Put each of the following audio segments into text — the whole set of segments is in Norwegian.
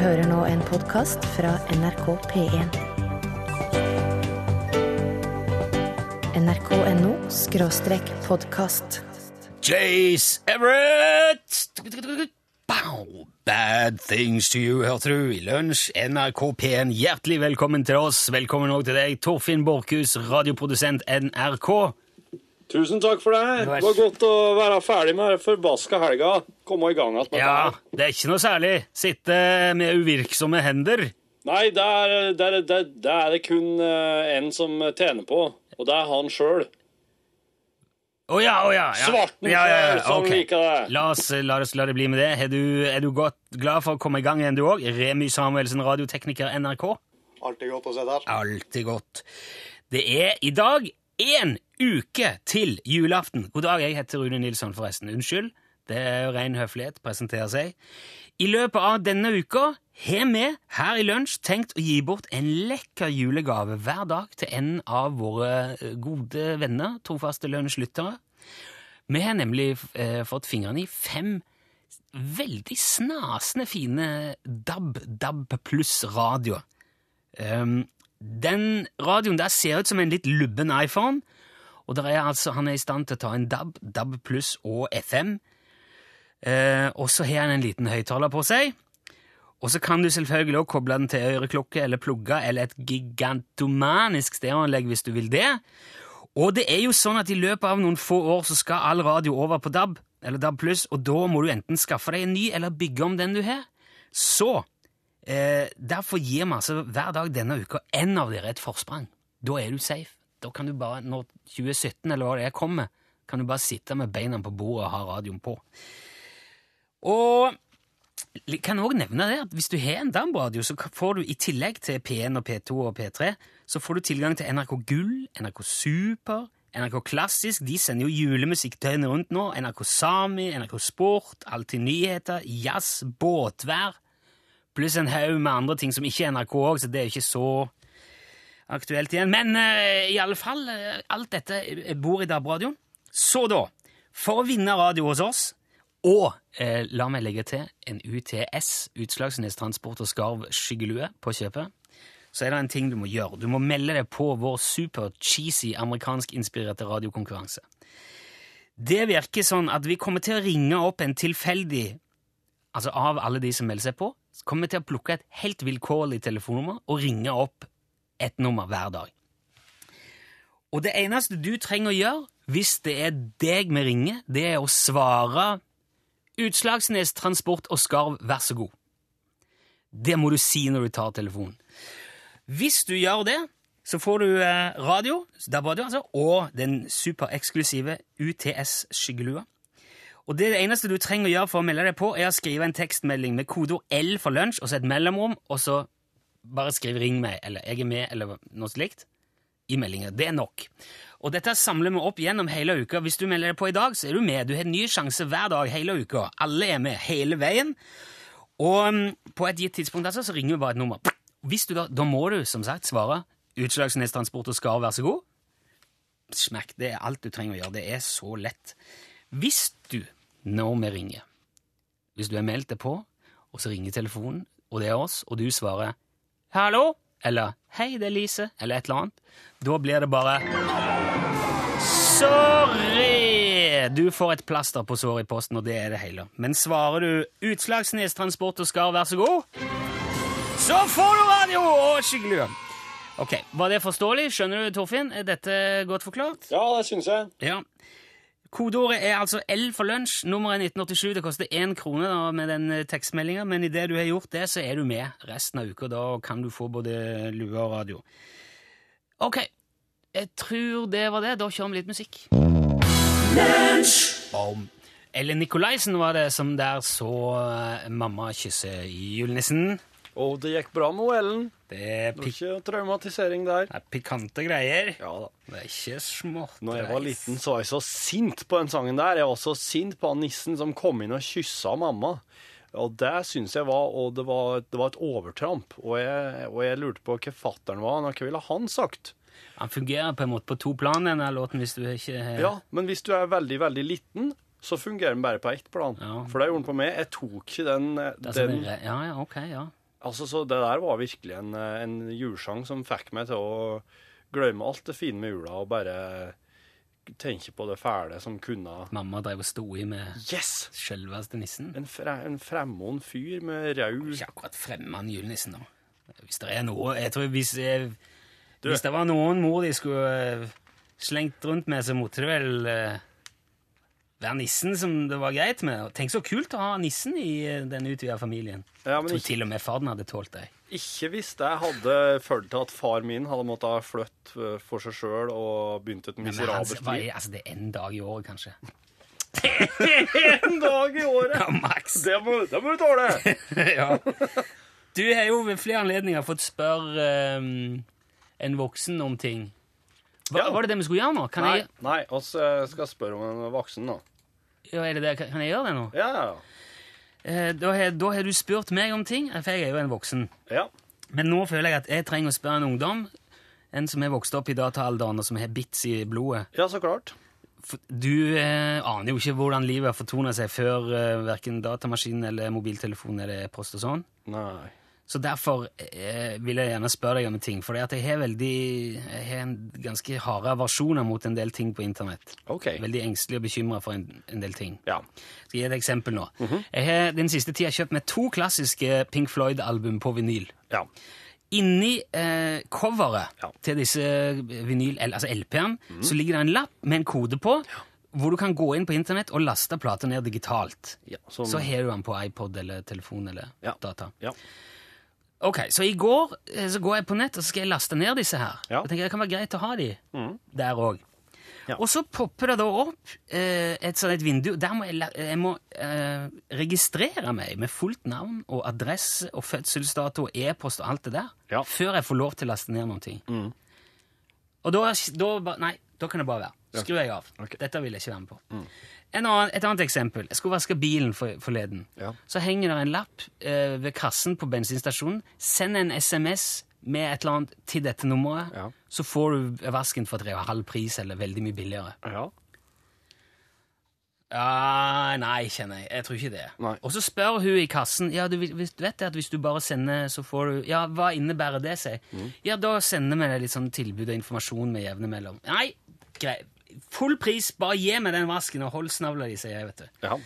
hører nå en podkast fra NRK P1. nrk.no skråstrek podkast. Jace Everett! Bad things to you, hørte du i lunsj. NRK P1, hjertelig velkommen til oss. Velkommen òg til deg, Torfinn Borchhus, radioprodusent NRK. Tusen takk for det. Det var godt å være ferdig med den forbaska helga. Komme i gang igjen Ja, det. er ikke noe særlig. Sitte med uvirksomme hender. Nei, det er, det, er, det, er- det er det kun én en som tjener på, og det er han sjøl. Å ja, å ja. ja. Svarten ja, ja, ja, som okay. liker det. La oss, la oss la det bli med det. Er du, er du godt glad for å komme i gang igjen, du òg? Remy Samuelsen, radiotekniker NRK. Alltid godt å se der. Alltid godt. Det er i dag én uke til julaften. God dag, jeg heter Rune Nilsson, forresten. Unnskyld. Det er jo ren høflighet. Presentere seg. I løpet av denne uka har vi her i Lunsj tenkt å gi bort en lekker julegave hver dag til en av våre eh, gode venner, trofaste lunsjlyttere. Vi har nemlig eh, fått fingrene i fem veldig snasende fine DAB, DAB pluss radioer. Um, den radioen der ser ut som en litt lubben iPhone, og der er altså, han er i stand til å ta en DAB, DAB pluss og FM. Eh, og så har han en liten høyttaler på seg. Og så kan du selvfølgelig også koble den til øreklokke eller plugge eller et gigantomanisk stereoanlegg hvis du vil det. Og det er jo sånn at i løpet av noen få år så skal all radio over på DAB, eller DAB+, og da må du enten skaffe deg en ny eller bygge om den du har. Så eh, derfor gir vi altså hver dag denne uka en av dere et forsprang. Da er du safe. Da kan du bare, når 2017 eller hva det er kommer, kan du bare sitte med beina på bordet og ha radioen på. Og jeg kan også nevne det at hvis du har en DAB-radio, så får du i tillegg til P1 og P2 og P3, så får du tilgang til NRK Gull, NRK Super, NRK Klassisk, de sender jo julemusikk døgnet rundt nå, NRK Sami, NRK Sport, Alltid nyheter, jazz, båtvær, pluss en haug med andre ting som ikke er NRK òg, så det er jo ikke så aktuelt igjen. Men uh, i alle fall, uh, alt dette bor i DAB-radioen. Så da, for å vinne radio hos oss, og uh, la meg legge til en UTS, Utslagsnes Transport og Skarv skyggelue, på kjøpet, så er det en ting du må gjøre. Du må melde deg på vår super-cheesy amerikansk-inspirerte radiokonkurranse. Det virker sånn at vi kommer til å ringe opp en tilfeldig Altså av alle de som melder seg på, kommer vi til å plukke et helt vilkårlig telefonnummer og ringe opp et nummer hver dag. Og det eneste du trenger å gjøre hvis det er deg vi ringer, det er å svare Utslagsnes Transport og Skarv, vær så god. Det må du si når du tar telefonen. Hvis du gjør det, så får du eh, radio, DAB-radio altså, og den supereksklusive UTS-skyggelua. Og det, det eneste du trenger å gjøre for å melde deg på, er å skrive en tekstmelding med kodeord L for lunsj, og så et mellomrom, og så bare skriv 'ring meg', eller 'jeg er med', eller noe slikt, i meldinga. Det er nok. Og dette samler vi opp gjennom hele uka. Hvis du melder deg på i dag, så er du med. Du har en ny sjanse hver dag hele uka. Alle er med hele veien. Og um, på et gitt tidspunkt altså, så ringer vi bare et nummer. Hvis du da, da må du som sagt svare Utslagsnes Transport og Skar, vær så god. Smekk. Det er alt du trenger å gjøre. Det er så lett. Hvis du, når vi ringer Hvis du har meldt deg på, og så ringer telefonen, og det er oss, og du svarer 'hallo' eller 'hei, det er Lise', eller et eller annet, da blir det bare Sorry! Du får et plaster på såret i posten, og det er det hele. Men svarer du Utslagsnes Transport og Skar, vær så god, så får du radio og skyggelue. Ok, Var det forståelig? Skjønner du, Torfinn? Er dette godt forklart? Ja, det syns jeg. Ja. Kodeordet er altså L for lunsj. Nummeret er 1987. Det koster én krone da, med den tekstmeldinga, men idet du har gjort det, så er du med resten av uka. Da kan du få både lue og radio. Ok, jeg tror det var det. Da kjører vi litt musikk. Om Ellen Nikolaisen var det som der så eh, mamma kysse julenissen. Og det gikk bra med Ellen. Det er, Det ikke traumatisering der. det er pikante greier. Ja da. Det er ikke smått. Når jeg var liten, så var jeg så sint på den sangen der. Jeg var så sint på han nissen som kom inn og kyssa mamma. Og det syns jeg var Og det var, det var et overtramp. Og jeg, og jeg lurte på hva fattern var, og hva ville han sagt? Han fungerer på en måte på to plan, denne låten, hvis du ikke Ja, men hvis du er veldig, veldig liten, så fungerer den bare på ett plan. Ja. For det gjorde den på meg. Jeg tok ikke den, den Ja, ja, ok, ja. Altså, så det der var virkelig en, eh, en julesang som fikk meg til å glemme alt det fine med jula og bare tenke på det fæle som kunne Mamma drev og sto i med Yes! selveste nissen. En, fre, en fremmed fyr med rød Ikke akkurat fremmed julenissen, da. Hvis det er noe Jeg tror hvis, jeg, hvis det var noen mor de skulle eh, slengt rundt med, så måtte det vel eh, være nissen som det var greit med. Tenk så kult å ha nissen i eh, den utvida familien. Ja, Jeg tror ikke, til og med faren hadde tålt det. ikke hvis jeg hadde følt til at far min hadde måttet flytte for seg sjøl og begynt et miserabelt liv. Ja, altså, det er en dag i året, kanskje. En dag i året! Ja, maks. Det må, det må du tåle! ja. Du har jo ved flere anledninger fått spørre um, en voksen om ting. Hva, Ja. Var det det vi skulle gjøre nå? Kan Nei, jeg, nei oss eh, skal spørre om en voksen nå. Ja, er det det? Kan jeg gjøre det nå? Ja, ja, Eh, da, har, da har du spurt meg om ting, for jeg er jo en voksen. ja. Men nå føler jeg at jeg trenger å spørre en ungdom, en som er vokst opp i dataalderen og som har bits i blodet. Ja, så klart. For du eh, aner jo ikke hvordan livet har fortona seg før eh, verken datamaskin eller mobiltelefon eller e-post og sånn. Nei. Så derfor eh, vil jeg gjerne spørre deg om en ting. For jeg har veldig Jeg har en ganske harde aversjoner mot en del ting på internett. OK. Veldig engstelig og bekymra for en, en del ting. Ja. Skal jeg gi et eksempel nå? Jeg har den siste tida kjøpt meg to klassiske Pink Floyd-album på vinyl. Ja. Inni eh, coveret Ja. til disse vinyl, altså LP-ene så ligger det en lapp med en kode på, hvor du kan gå inn på internett og laste plata ned digitalt. ja som, Så har du den på iPod eller telefon eller Ja. data. ja. Ok, Så i går eh, så går jeg på nett og så skal jeg laste ned disse her. Ja. Jeg tenker Det kan være greit å ha de der òg. Ja. Og så popper det da opp eh, et sånt et vindu. Der må jeg, jeg må eh, registrere meg med fullt navn og adresse og fødselsdato og e-post og alt det der Ja. før jeg får lov til å laste ned noen ting. Og da, da Nei, da kan det bare være. Skrur jeg av. Okay. Dette vil jeg ikke være med på. En annen, et annet eksempel. Jeg skulle vaske bilen for, forleden. Ja. Så henger det en lapp eh, ved kassen på bensinstasjonen. Send en SMS med et eller annet til dette nummeret, Ja. så får du vasken for tre og halv pris eller veldig mye billigere. ja. Ja, nei, kjenner jeg. Jeg tror ikke det. Nei. Og så spør hun i kassen ja, du, vet det at hvis du bare sender, så får du Ja, hva innebærer det sier Mm. Ja, da sender vi deg litt sånn tilbud og informasjon med jevne mellom. Nei, greit. Full pris, bare gi meg den vasken og hold snavla di, sier jeg, vet du. ja.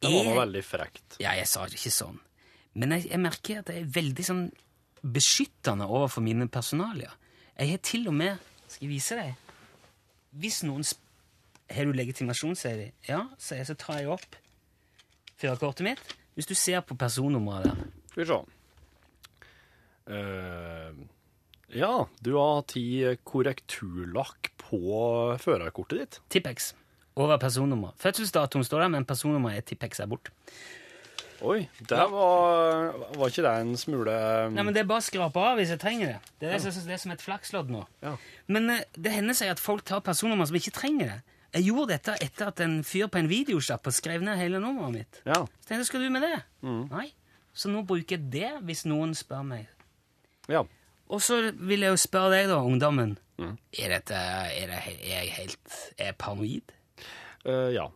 Det var noe veldig frekt. Ja, jeg sa det ikke sånn. Men jeg, jeg merker at jeg er veldig sånn beskyttende overfor mine personalia. Jeg har til og med Skal jeg vise deg? Hvis noen Har du legitimasjon, sier de. Ja, sier jeg, så tar jeg opp førerkortet mitt. Hvis du ser på personnummeret der. Skal vi se. Uh, ja, du har tatt korrekturlakk på førerkortet ditt. Tippex. Over personnummer. Fødselsdatoen står der, men personnummeret er Tippex er bort. Oi, det var, var ikke det en smule Nei, men Det er bare å skrape av hvis jeg trenger det. Det er, det, det er som et flakslodd nå. Ja. Men eh, det hender seg at folk tar personnummer som ikke trenger det. Jeg gjorde dette etter at en fyr på en videosjappe skrev ned hele nummeret mitt. Ja. Så tenkte jeg, skal du med det? Nei. Så nå bruker jeg det hvis noen spør meg. ja. Og så vil jeg jo spørre deg, da, ungdommen. Er, dette, er, det, er jeg helt er jeg paranoid? Uh, ja.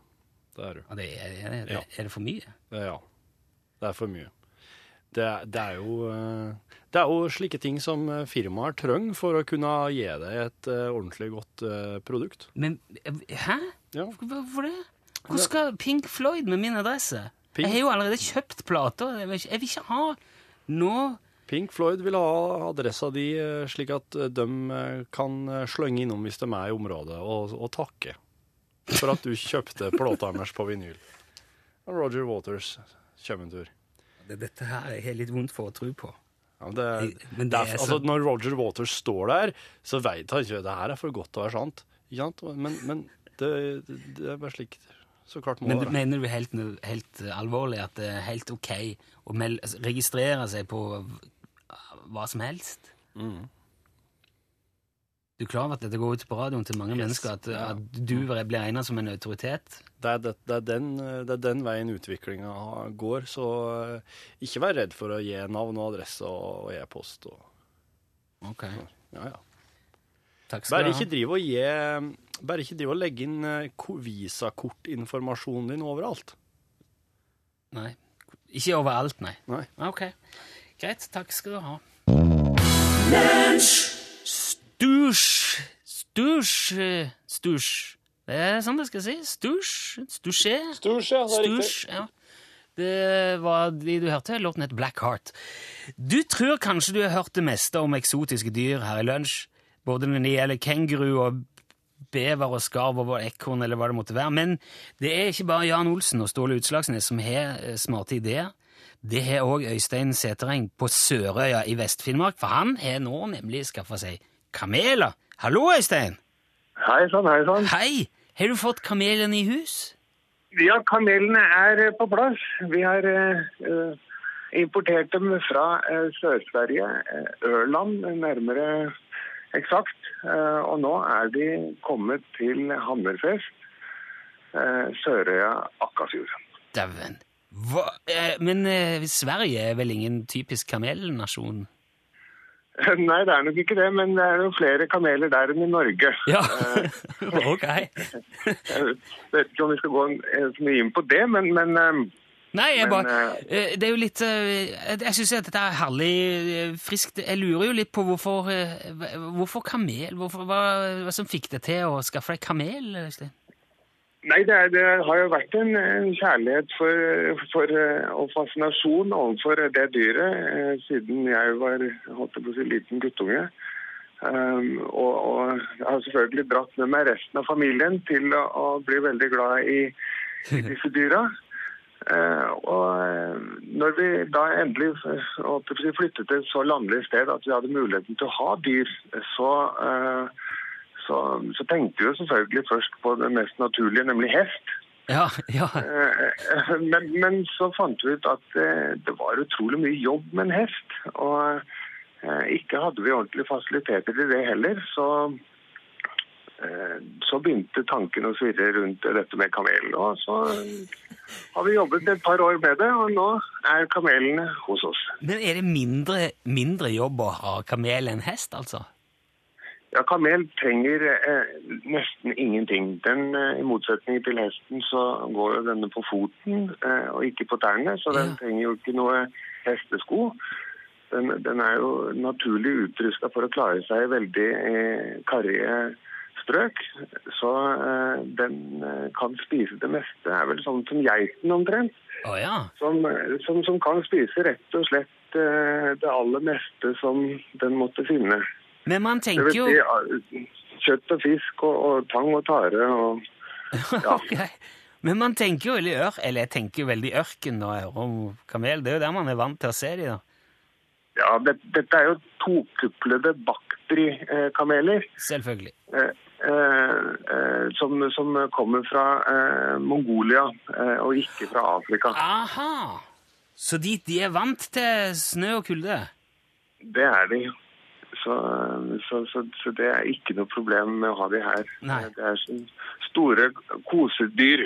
Det er du. Det er, det, Ja. er det for mye? Uh, ja. Det er for mye. Det, det, er jo, eh, det er jo slike ting som firmaer trenger for å kunne gi deg et ordentlig godt produkt. Men hæ? Ja. Hvorfor det? Hvor skal Pink Floyd med min adresse? Pink- Jeg har jo allerede kjøpt plater. Jeg vil ikke, jeg vil ikke ha noe Pink Floyd vil ha adressa di eh, slik at eh, de eh, kan slønge innom hvis de er i området, og, og takke for at du kjøpte plata deres på vinyl. Og Roger Waters kommer en tur. det, Dette her er jeg litt vondt for å tro på. Ja, men det, Men det er altså, når Roger Waters står der, så veit han ikke det her er for godt til å være sant. Men, men det, det, det er bare slik så klart må Men det du være. mener du helt, helt alvorlig at det er helt ok å mel altså, registrere seg på hva som helst? Mm. Du er klar over at dette går ut på radioen til mange Yes. mennesker, at, Ja. at du blir regnet som en autoritet? Det er, det, det, er den, det er den veien utviklinga går, så eh, ikke vær redd for å gi navn og adresse og, og e-post. Og, Ok, ja, ja. takk skal Bare du ikke ha. drive og gi Bare ikke drive og legge inn eh, visakortinformasjonen din overalt. Nei. Ikke overalt, nei. Nei. Ok. Greit, takk skal du ha. Stusj Stusj eh, Stusj. Det er sånn det skal si. Stusj. Stusje. Stusj, ja. Det er riktig. Stusj. Ja. Det var de du hørte. Låten het Black Heart. Du tror kanskje du har hørt det meste om eksotiske dyr her i lunsj, både når det gjelder kenguru og bever og skarv og ekorn eller hva det måtte være, men det er ikke bare Jan Olsen og Ståle Utslagsnes som har eh, smarte ideer. Det har òg Øystein Setereng på Sørøya i Vest-Finnmark, for han har nå nemlig skaffa seg kameler. Hallo, Øystein! Hei sann, hei sann. Hei! Har du fått kamelene i hus? Ja, kamelene er eh, på plass. Vi har eh, importert dem fra eh, Sør-Sverige, eh, Ørland nærmere eksakt. Eh, og nå er de kommet til Hammerfest, eh, Sørøya, Akkafjord. Dæven. Eh, Men Sverige er vel ingen typisk kamelnasjon? Nei, det er nok ikke det, men det er jo flere kameler der enn i Norge. Ja, ok. Jeg vet ikke om vi skal gå så mye inn på det, men, men Nei, jeg Men, bare eh, Det er jo litt eh, Jeg, syns dette er herlig eh, friskt. Jeg lurer jo litt på hvorfor eh, Hvorfor kamel? Hvorfor, hva, hva som fikk deg til å skaffe deg kamel? Øystein? Nei, det, er, det har jo vært en, kjærlighet for, for, eh, og fascinasjon overfor det dyret eh, siden jeg var holdt på å si, liten guttunge. Um, og, og jeg har selvfølgelig dratt med meg resten av familien til å, å bli veldig glad i, i disse dyra. Eh, og eh, når vi da endelig eh, flyttet til et så landlig sted at vi hadde muligheten til å ha dyr, så eh, så, så tenkte vi selvfølgelig først på det mest naturlige, nemlig hest. Ja, ja. Eh, Men, men så fant vi ut at det var utrolig mye jobb med en hest. Og ikke hadde vi ordentlige fasiliteter til det heller. Så, eh, så begynte tanken å svirre rundt dette med kamel. Og så har vi jobbet et par år med det, og nå er kamelene hos oss. Men er det mindre, mindre jobb å ha kamel enn hest, altså? Ja, Kamel trenger eh, nesten ingenting. Den, eh, I motsetning til hesten så går jo denne på foten eh, og ikke på tærne, så den Ja. trenger jo ikke noe hestesko. Den, den er jo naturlig utrusta for å klare seg i veldig eh, karrige strøk. Så eh, den eh, kan spise det meste. Det er vel sånn som geiten omtrent. Å ja. Som, eh, som, som kan spise rett og slett det aller meste som den måtte finne. Men man tenker jo si kjøtt og fisk og, og tang og tare og ja. okay. Men man tenker jo veldig ør, eller jeg tenker veldig ørken når jeg hører om kamel. Det er jo der man er vant til å se de da. ja det, dette er jo tokuplede bakterikameler. Selvfølgelig. eh, som, som kommer fra eh, Mongolia eh, og ikke fra Afrika. Aha! Så de, de er vant til snø og kulde? Det er de. Så, så, så, så det er ikke noe problem med å ha de her. Nei. Det er sånn store kosedyr.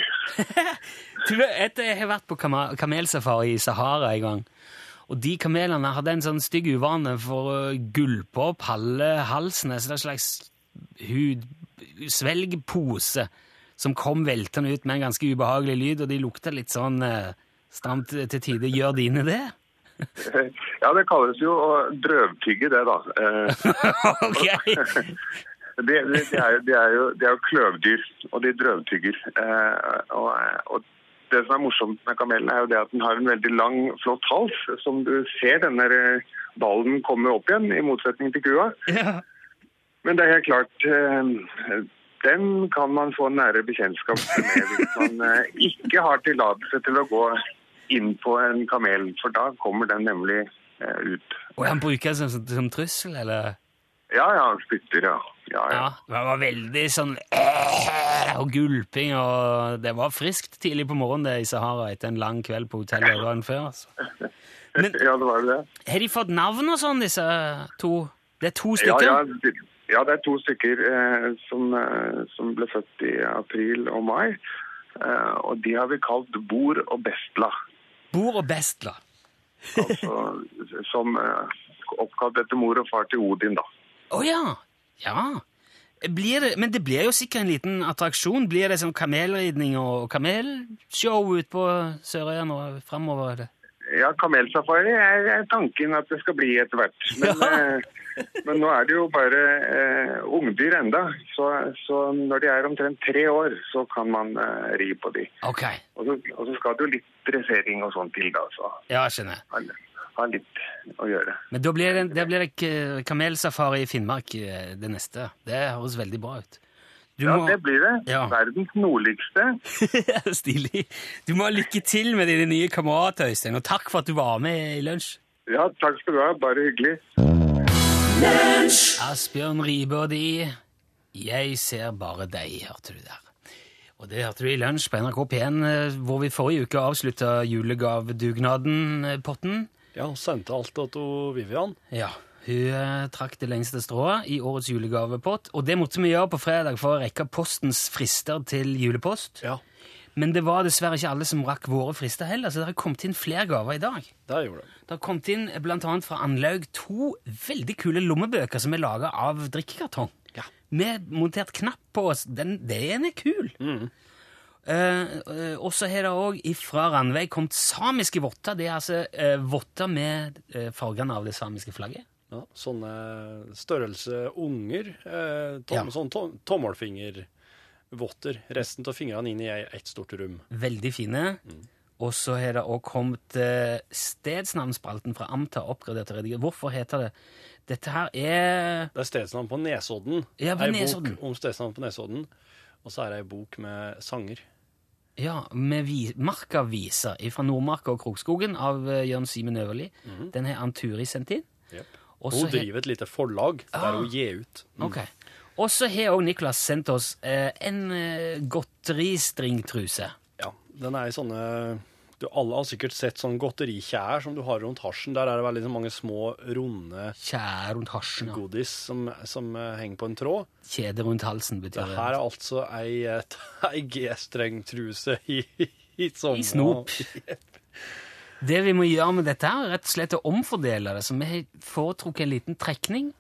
Du etter Jeg har vært på kamelsafari i Sahara en gang. Og de kamelene hadde en sånn stygg uvane for å gulpe opp halve halsen. Altså en slags hud, svelgpose som kom veltende ut med en ganske ubehagelig lyd, og de lukta litt sånn eh, stramt til tider. Gjør dine det? Ja, det kalles jo å drøvtygge, det, da. Eh, ok! De, de, de, er, jo- de, er jo, de er jo kløvdyr, og de drøvtygger. Eh, og, og det som er morsomt med kamelen, er jo det at den har en veldig lang, flott hals. Som du ser, denne ballen komme opp igjen, i motsetning til kua. Ja. Men det er helt klart eh, Den kan man få nære bekjentskap med hvis man eh, ikke har tillatelse til å gå inn på en kamel, for da kommer den nemlig eh, ut. Og han bruker det som, som trussel, eller? Ja, ja, han spytter, ja. Ja, ja. Ja, det var veldig sånn og gulping, og det var friskt tidlig på morgenen det i Sahara etter en lang kveld på hotellet dagen før. Altså. Men ja det var det. har de fått navn og sånn, disse to? Det er to Ja, stykker? ja, det- ja, det er to stykker eh, som, eh, som ble født i april og mai. Eh, og de har vi kalt Bor og Bestla. Bor og Bestla. Altså, som eh, oppkalt etter mor og far til Odin, da. Å ja! Ja. Blir det, men det blir jo sikkert en liten attraksjon. Blir det sånn kamelridning og kamelshow ute på Sørøya nå framover? Ja, kamelsafari er, tanken at det skal bli etter hvert. Men, ja. men nå er det jo bare eh, ungdyr enda. Så, så når de er omtrent tre år, så kan man eh, ri på de. Ok. Og så, og så skal det jo litt dressering og sånn til, da. Så Ja, skjønner. Ha, ha litt å gjøre. Men da blir det, det blir kamelsafari i Finnmark eh, det neste. Det høres veldig bra ut. Du Ja, må- det blir det. Ja. Verdens nordligste. Stilig. Du må ha lykke til med dine nye kamerater, Øystein, og takk for at du var med i lunsj. Ja, takk skal du ha. Bare hyggelig. Asbjørn Ribe og de Jeg ser bare deg, hørte du der. Og det hørte du i lunsj på NRK P1, eh, hvor vi forrige uke avslutta julegavdugnaden-potten. Ja, sendte alt til Vivian. Ja, hun eh, trakk det lengste strået i årets julegavepott, og det måtte vi gjøre på fredag for å rekke postens frister til julepost. Ja, Men det var dessverre ikke alle som rakk våre frister heller, så det har kommet inn flere gaver i dag. det gjorde det. Det har kommet inn blant annet fra Anlaug to veldig kule lommebøker som er laga av drikkekartong. Ja. Med montert knapp på. oss. Den, den er kul! Mm. Uh, uh, og så har det òg fra Randveig kommet samiske votter. Det er altså uh, votter med eh, fargene av det samiske flagget. Ja, sånne størrelse unger. Eh, tom, Ja. Sånn tom, tommelfingervotter. Resten av fingrene inn i ett stort rom. Veldig fine. Og så har det òg kommet eh, stedsnavnspalten fra Amta oppgradert og redigert. Hvorfor heter det Dette her er Det er stedsnavn på Nesodden. Ja, på Ei Nesodden. bok om stedsnavn på Nesodden. Og så er det ei bok med sanger. Ja, med vi, Marka-viser fra Nordmarka og Krokskogen av eh, Jørn Simen Øverli. Den har Anturi sendt inn. Yep. Og så Hun driver et lite forlag der Ah. hun gir ut. Ok. Og så har òg Niklas sendt oss eh, en eh, godteristringtruse. Ja, den er i sånne du, Alle har sikkert sett sånn godterikjær som du har rundt hasjen. Der er det veldig så mange små, runde Kjær rundt hasjen. Ja. godis som, som uh, henger på en tråd. Kjede rundt halsen betyr Det det. her er altså ei, ei G-strengtruse i, i, sommer. I snop. Det vi må gjøre med dette, her, er rett og slett å omfordele det. Så vi har foretrukket en liten trekning.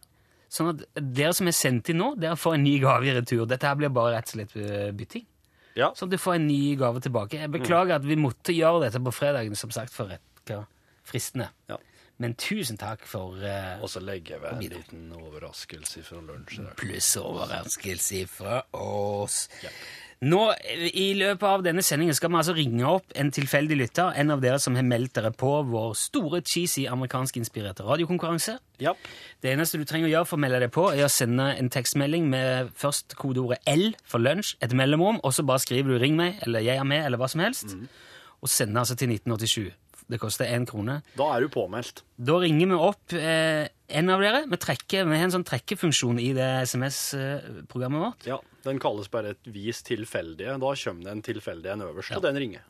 Sånn at dere som er sendt inn nå, dere får en ny gave i retur. Dette her blir bare rett og slett eh, bytting. Ja. Så du får en ny gave tilbake. Jeg beklager at vi måtte gjøre dette på fredagen, som sagt, for å fristene. Ja. Men tusen takk for uh, Og så legger vi en liten overraskelse fra lunsj. pluss overraskelse fra oss. Nå, I løpet av denne sendingen skal vi altså ringe opp en tilfeldig lytter, en av dere som har meldt dere på vår store, cheesy, amerikanskinspirerte radiokonkurranse. Ja. Det eneste du trenger å gjøre for å melde deg på, er å sende en tekstmelding med først kodeordet L for lunsj, et mellomrom, og så bare skriver du 'ring meg' eller 'jeg er med' eller hva som helst, og sender altså til 1987. Det koster én krone. Da er du påmeldt. Da ringer vi opp eh, en av dere. Vi, trekker, vi har en sånn trekkefunksjon i det SMS-programmet vårt. Ja, Den kalles bare et vis tilfeldige. Da kommer det en tilfeldig en øverst, og den ringer.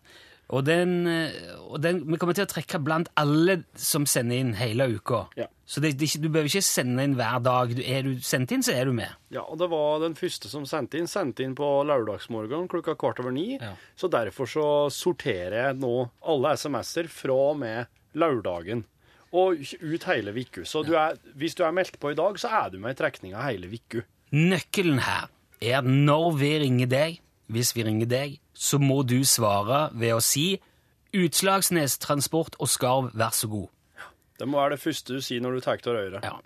Og, den, eh, og den, vi kommer til å trekke blant alle som sender inn hele uka. Ja. Så det, det, du behøver ikke sende inn hver dag. Er du sendt inn, så er du med. Ja, og det var den første som sendte inn, sendte inn på lørdagsmorgen klokka kvart over ni. Ja. Så derfor så sorterer jeg nå alle SMS-er fra og med lørdagen og ut hele uka. Så du er, hvis du er meldt på i dag, så er du med i trekninga hele uka. Nøkkelen her er at når vi ringer deg, hvis vi ringer deg, så må du svare ved å si Utslagsnes Transport og Skarv, vær så god. Det må være det første du sier når du tar av røret. Ja.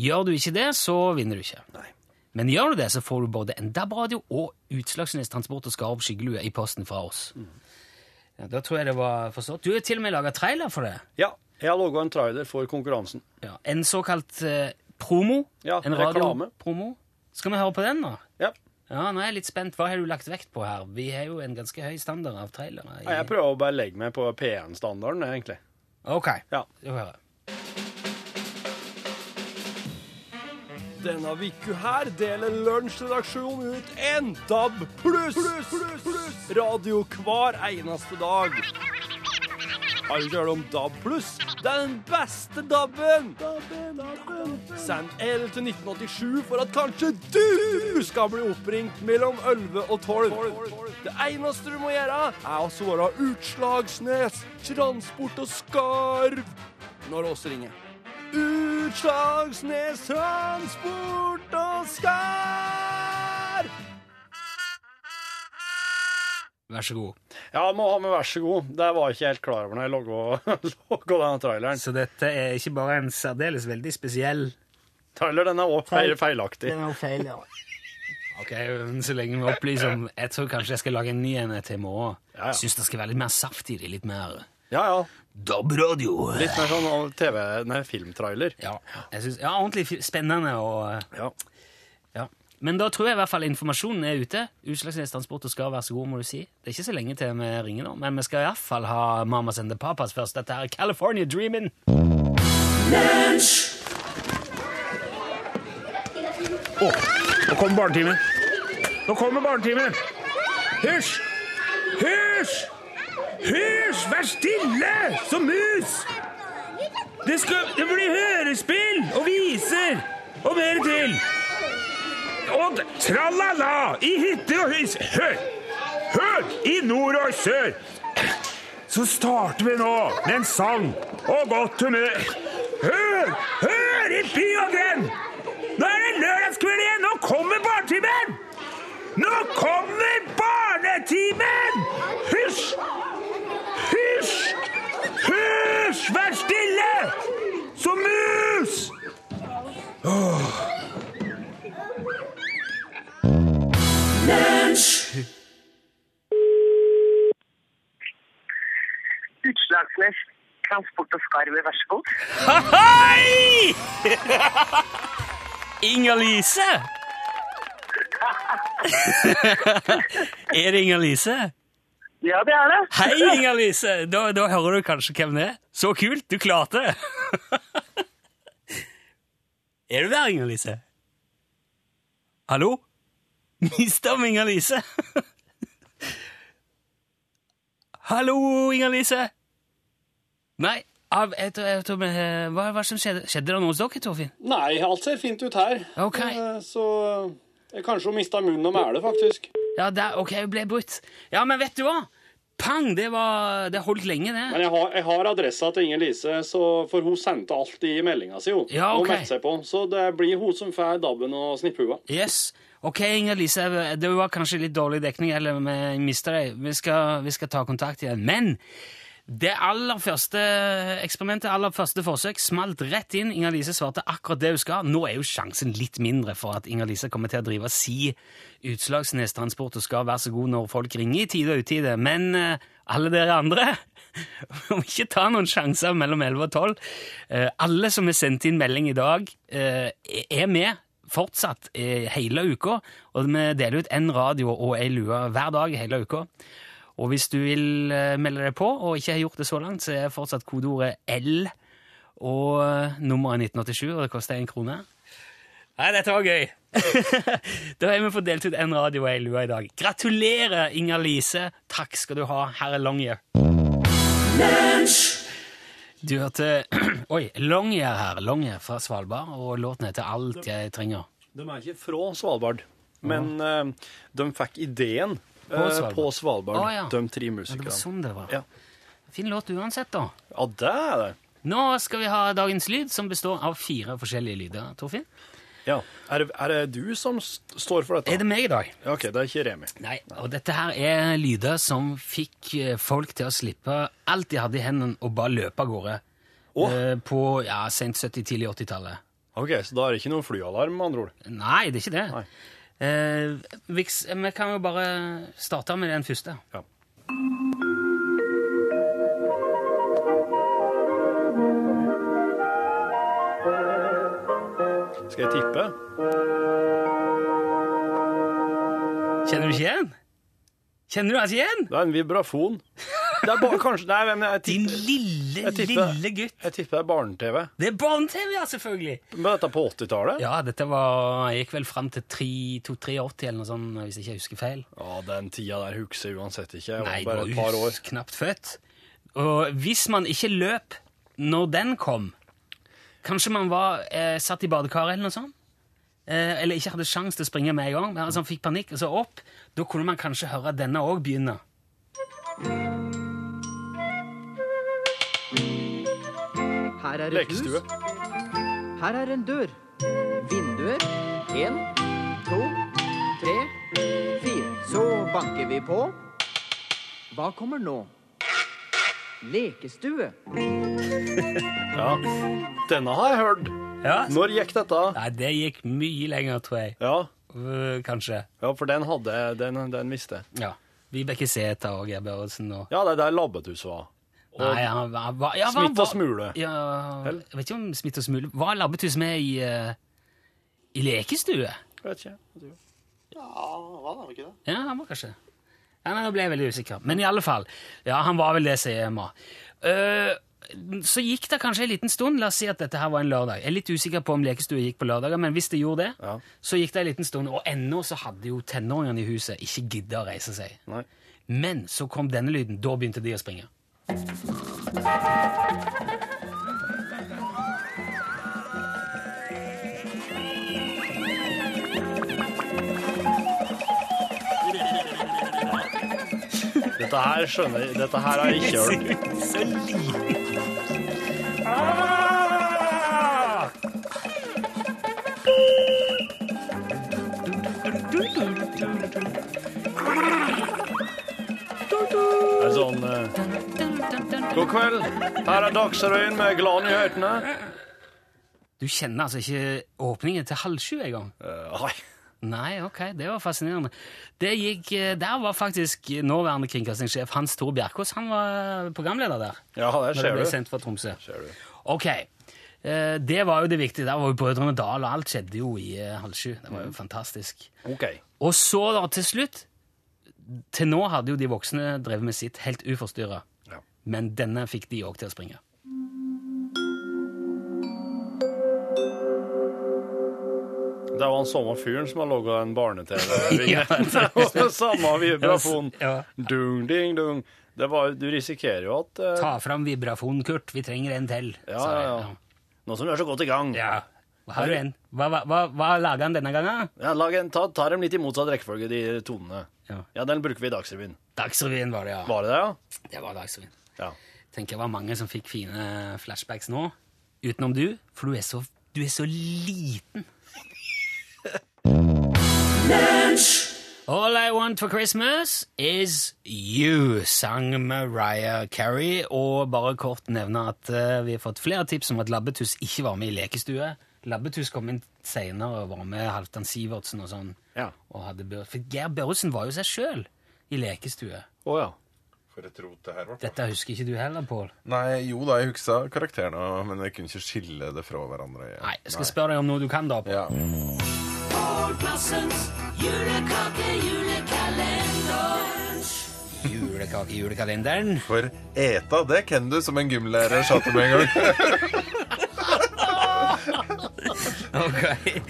Gjør du ikke det, så vinner du ikke. Nei. Men gjør du det, så får du både en DAB-radio og Utslagsnes Transport og Skarv skyggelue i posten fra oss. Ja, da tror jeg det var forstått. Du har til og med laga trailer for det. Ja, jeg har laga en trailer for konkurransen. Ja. En såkalt eh, promo. Ja, en reklame. radiopromo. Skal vi høre på den, da? Ja. Nå er jeg litt spent. Hva har du lagt vekt på her? Vi har jo en ganske høy standard av trailere. i- Jeg prøver å bare legge meg på P1-standarden, egentlig. Ok, Ja. skal vi høre. Denne uka her deler Lunsjredaksjonen ut en DAB pluss radio hver eneste dag. Du hørt om DAB pluss? Det er den beste DAB-en! Send L til 1987 for at kanskje du skal bli oppringt mellom 11 og 12. Det eneste du må gjøre, er å svare Utslagsnes, Transport og Skarv når oss ringer. Utslagsnes Transport og Skarv! Vær så god. Ja, må ha med vær så god. Det var jeg ikke helt klar over når jeg logga denne traileren. Så dette er ikke bare en særdeles veldig spesiell Trailer, den er også feil, feilaktig. er jo feil, ja. Ok, så lenge vi opplyser om Jeg tror kanskje jeg skal lage en ny en til i morgen. Ja, ja. Syns det skal være litt mer saft i det. Litt mer Ja, ja. DAB-radio. Litt mer sånn TV, nei, filmtrailer. Ja, jeg synes, ja, ordentlig spennende og Ja. Men da tror jeg i hvert fall informasjonen er ute. Utslagsnes Transport og skal være så god, må du si. Det er ikke så lenge til vi ringer nå, men vi skal iallfall ha Mamas and the Papas først. Dette er California Dreamin'. Nå kommer barnetimen. Nå kommer barnetimen. Hysj! Hysj! Hysj! Vær stille som mus! Det, skal, det blir hørespill og viser og mer til. Og d- tralala i hytter og hus. Hør! Hør! I nord og sør. Så starter vi nå med en sang og godt humør. Hør! Hør i by og grend! Nå er det lørdagskveld igjen! Nå kommer barnetimen! Nå kommer barnetimen! Transport og skarv, vær så god. Hei! Inger-Lise! er det Inger-Lise? Ja, det er det. Hei, Inger-Lise! Da, da hører du kanskje hvem det er. Så kult! Du klarte det! er du der, Inger-Lise? Hallo? Mista vi Inger-Lise? Hallo, Inger-Lise? Nei, av, jeg, tror- jeg, tror hva hva som skjedde? Skjedde det noe hos dere, Torfinn? Nei, alt ser fint ut her. Ok. Eh, Så jeg kanskje hun mista munnen og mæle, faktisk. Ja, der, ok, hun ble brutt. Ja, men vet du hva? Pang, det var, det holdt lenge, det. Men jeg har, jeg har adressa til Inger Lise, så, for hun sendte alt i meldinga si. Hun Ja, Og Hun meldte seg på. Så det blir hun som får dabben og snipphua. Yes. Ok, Inger-Lise, det var kanskje litt dårlig dekning, eller vi mista deg. Vi skal, vi skal ta kontakt igjen. Men det aller første eksperimentet, aller første forsøk, smalt rett inn. Inger-Lise svarte akkurat det hun skal. Nå er jo sjansen litt mindre for at Inger-Lise kommer til å drive si Utslagsnes Transport og skal være så god når folk ringer i tide og utide. Men eh, alle dere andre må ikke ta noen sjanser mellom 11 og 12. Eh, alle som har sendt inn melding i dag, eh, er med fortsatt hele uka, og vi deler ut en radio og ei lue hver dag hele uka. Og hvis du vil eh, melde deg på, og ikke har gjort det så langt, så er fortsatt kodeordet L og eh, nummeret 1987, og det koster én krone. Nei, dette var gøy! da har vi fått delt ut en radio og ei lue i dag. Gratulerer, Inger-Lise. Takk skal du ha, herre Longyear. Du hørte Oi, Longyear her. Longyear fra Svalbard, og låten heter Alt jeg trenger. De er ikke fra Svalbard, men eh, de fikk ideen På Svalbard. på Svalbard, Å, ja. de tre Ja, det var sånn det var. Ja. Fin låt uansett, da. Ja, det er det. Nå skal vi ha dagens lyd, som består av fire forskjellige lyder. Torfinn? Ja. Er, det, er det du som st står for dette? Er det meg i dag? Ja, Ok, det er ikke Remi. Nei, og dette her er lyder som fikk eh, folk til å slippe alt de hadde i hendene, og bare løpe av gårde. Oh. Eh, På ja, sent 70-, tidlig 80-tallet. Ok, Så da er det ikke noen flyalarm, med andre ord? Nei, det er ikke det. Nei. Eh, vi, vi kan jo bare starte med den første. Ja. Skal jeg tippe? Kjenner du ikke igjen? Kjenner du altså igjen? Det er en vibrafon. Det er bare, kanskje Nei, men jeg Din lille, Jeg tipper- lille gutt. jeg tipper det er barne-TV. Det er barne-TV, ja, selvfølgelig. Men dette på 80-tallet? Ja, dette var, gikk vel fram til 3-83 eller noe sånt, hvis jeg ikke husker feil. Ja, den tida der husker jeg uansett ikke. Jeg var Nei, bare et var par år. knapt født. Og hvis man ikke løp når den kom, kanskje man var eh, satt i badekaret eller noe sånt, eller ikke hadde sjanse til å springe med en gang, men altså, fikk panikk, og så opp, da kunne man kanskje høre denne også begynne. Her er et Lekestue. hus. Her er en dør. Vinduer. En, to, tre, fire. Så banker vi på. Hva kommer nå? Lekestue. Ja. Denne har jeg hørt. Ja. Når gikk dette? Nei, det gikk mye lenger, tror jeg. Ja, kanskje. ja for den hadde den, den visste jeg. Ja. Vibeke Sæther og Geir Børresen og Ja, det er der Labbetuss var. Og Nei, han var, var ja, Smitt og smule. Ja, jeg vet ikke om Smitt og smule Var Labbetuss med i, uh, i lekestue? Jeg Vet ikke. Ja, han var det, ikke det? Ja, han var kanskje ja, Nå ble jeg veldig usikker. Men i alle fall. Ja, han var vel det, sier Emma. Eh, så gikk det kanskje en liten stund. La oss si at dette her var en lørdag. Jeg er litt usikker på om lekestue gikk på lørdager, men hvis det gjorde det, Ja. så gikk det en liten stund. Og ennå så hadde jo tenåringene i huset ikke gidda å reise seg. Nei. Men så kom denne lyden. Da begynte de å springe. Dette her skjønner jeg Dette her har jeg ikke hørt. Så. Det er sånn eh, God kveld. Her er Dagsrevyen med gladnyhetene. Du kjenner altså ikke åpningen til halv sju engang? Uh, nei. Nei, ok, det var fascinerende. Det gikk, eh, der var faktisk nåværende kringkastingssjef Hans Tore Bjerkås. Han var programleder der. Ja, det Når det ble du. sendt fra Tromsø. Ok, eh, det var jo det viktige. Der var jo Brødrene Dal, og alt skjedde jo i eh, halv sju. Det var jo fantastisk. OK. Og så da, til slutt Til nå hadde jo de voksne drevet med sitt helt uforstyrra. Ja. Men denne fikk de òg til å springe. Det var han samme fyren som har laga en barne-TV. Ja, samme vibrafon. Ja. Dung, ding, dung. Det var, du risikerer jo at eh, Ta fram vibrafonen, Kurt. Vi trenger en til. Ja, sa ja, jeg. ja. Nå som du er så godt i gang. ja. Har du en? Hva, hva, hva, hva lager han denne gangen? Ja, lag en, ta, ta dem litt i motsatt rekkefølge, de tonene. Ja. Ja, den bruker vi i Dagsrevyen. Dagsrevyen var det, ja. Var det det, ja? Det var Dagsrevyen. Ja. Tenker det var mange som fikk fine flashbacks nå. Utenom du, for du er så, du er så liten. All I want for Christmas is you, sang Mariah Carey. Og bare kort nevne at uh, vi har fått flere tips om at Labbetuss ikke var med i lekestue. Labbetuss kom inn senere og var med Halvdan Sivertsen og sånn. Ja. Og hadde Bør For Geir Børresen var jo seg sjøl i lekestue. Oh, ja. For et rot det her var. Dette husker ikke du heller, Pål? Nei, jo da, jeg huksa karakterene, men jeg kunne ikke skille det fra hverandre. Nei, jeg skal spørre deg om noe du kan, da. Paul. Ja. Julekake i julekalenderen. For eta, det kan du, som en gymlærer sa til meg en gang. Ok.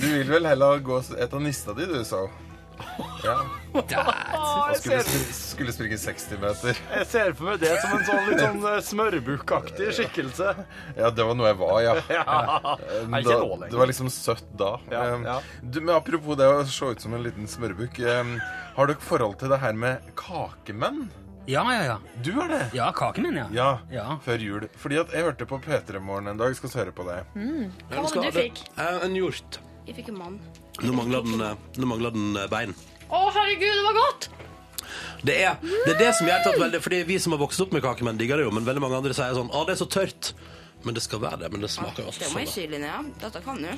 Du vil vel heller gå og ete nista di, du, sa hun. Ja. Og skulle, skulle springe 60 meter. Jeg ser for meg det som en sånn litt sånn eh, smørbukkaktig skikkelse. Ja, det var noe jeg var, ja. Ja. Nei, ikke da, lenger. det var liksom søtt da. Ja, Um, ja. Du, men apropos det å se ut som en liten smørbukk. Har dere forhold til det her med kakemenn? Ja, ja, ja. Du har det? Ja, kakemenn, ja. Ja, Ja. før jul. Fordi at jeg hørte på P3 Morgen en dag. Skal vi høre på det. Hva var det du fikk? Eh, En hjort. Jeg fikk en mann. Nå mangler den, eh, nå mangler den eh, bein. Å, herregud, det var godt! Det er, det er det som gjør at veldig Fordi vi som har vokst opp med kakemenn, digger det jo, men veldig mange andre sier sånn Å, det er så tørt. Men det skal være det. Men det smaker altså Det må jeg skylle si, ja. Dette kan du.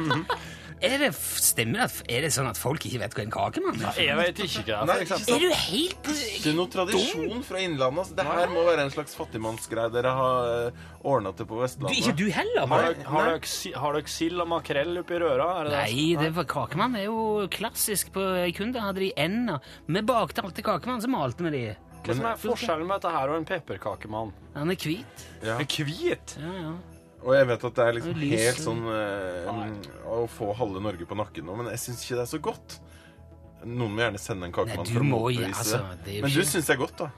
Er det, stemmer det? Er det sånn at folk ikke vet hva en kakemann er? Jeg vet ikke hva det er. ikke? Er du helt Det er noe tradisjon fra Innlandet. Altså. Det her må være en slags fattigmannsgreie. Dere har uh, ordna det på du, Vestlandet. Ikke du heller? Har Har dere- Har dere har dere sild og makrell oppi røra? Er det det? Nei, det var kakemann er jo klassisk. På ei kunde hadde de ender. Vi bakte alltid kakemann, så malte vi de. Hva som er forskjellen med dette her og en pepperkakemann? Han er hvit. Ja. Er hvit? Ja, ja. Og jeg vet at det er liksom Og helt sånn eh, å få halve Norge på nakken nå, men jeg syns ikke det er så godt. Noen må gjerne sende en kakemann for å motbevise altså, det. Men du syns det er godt, da?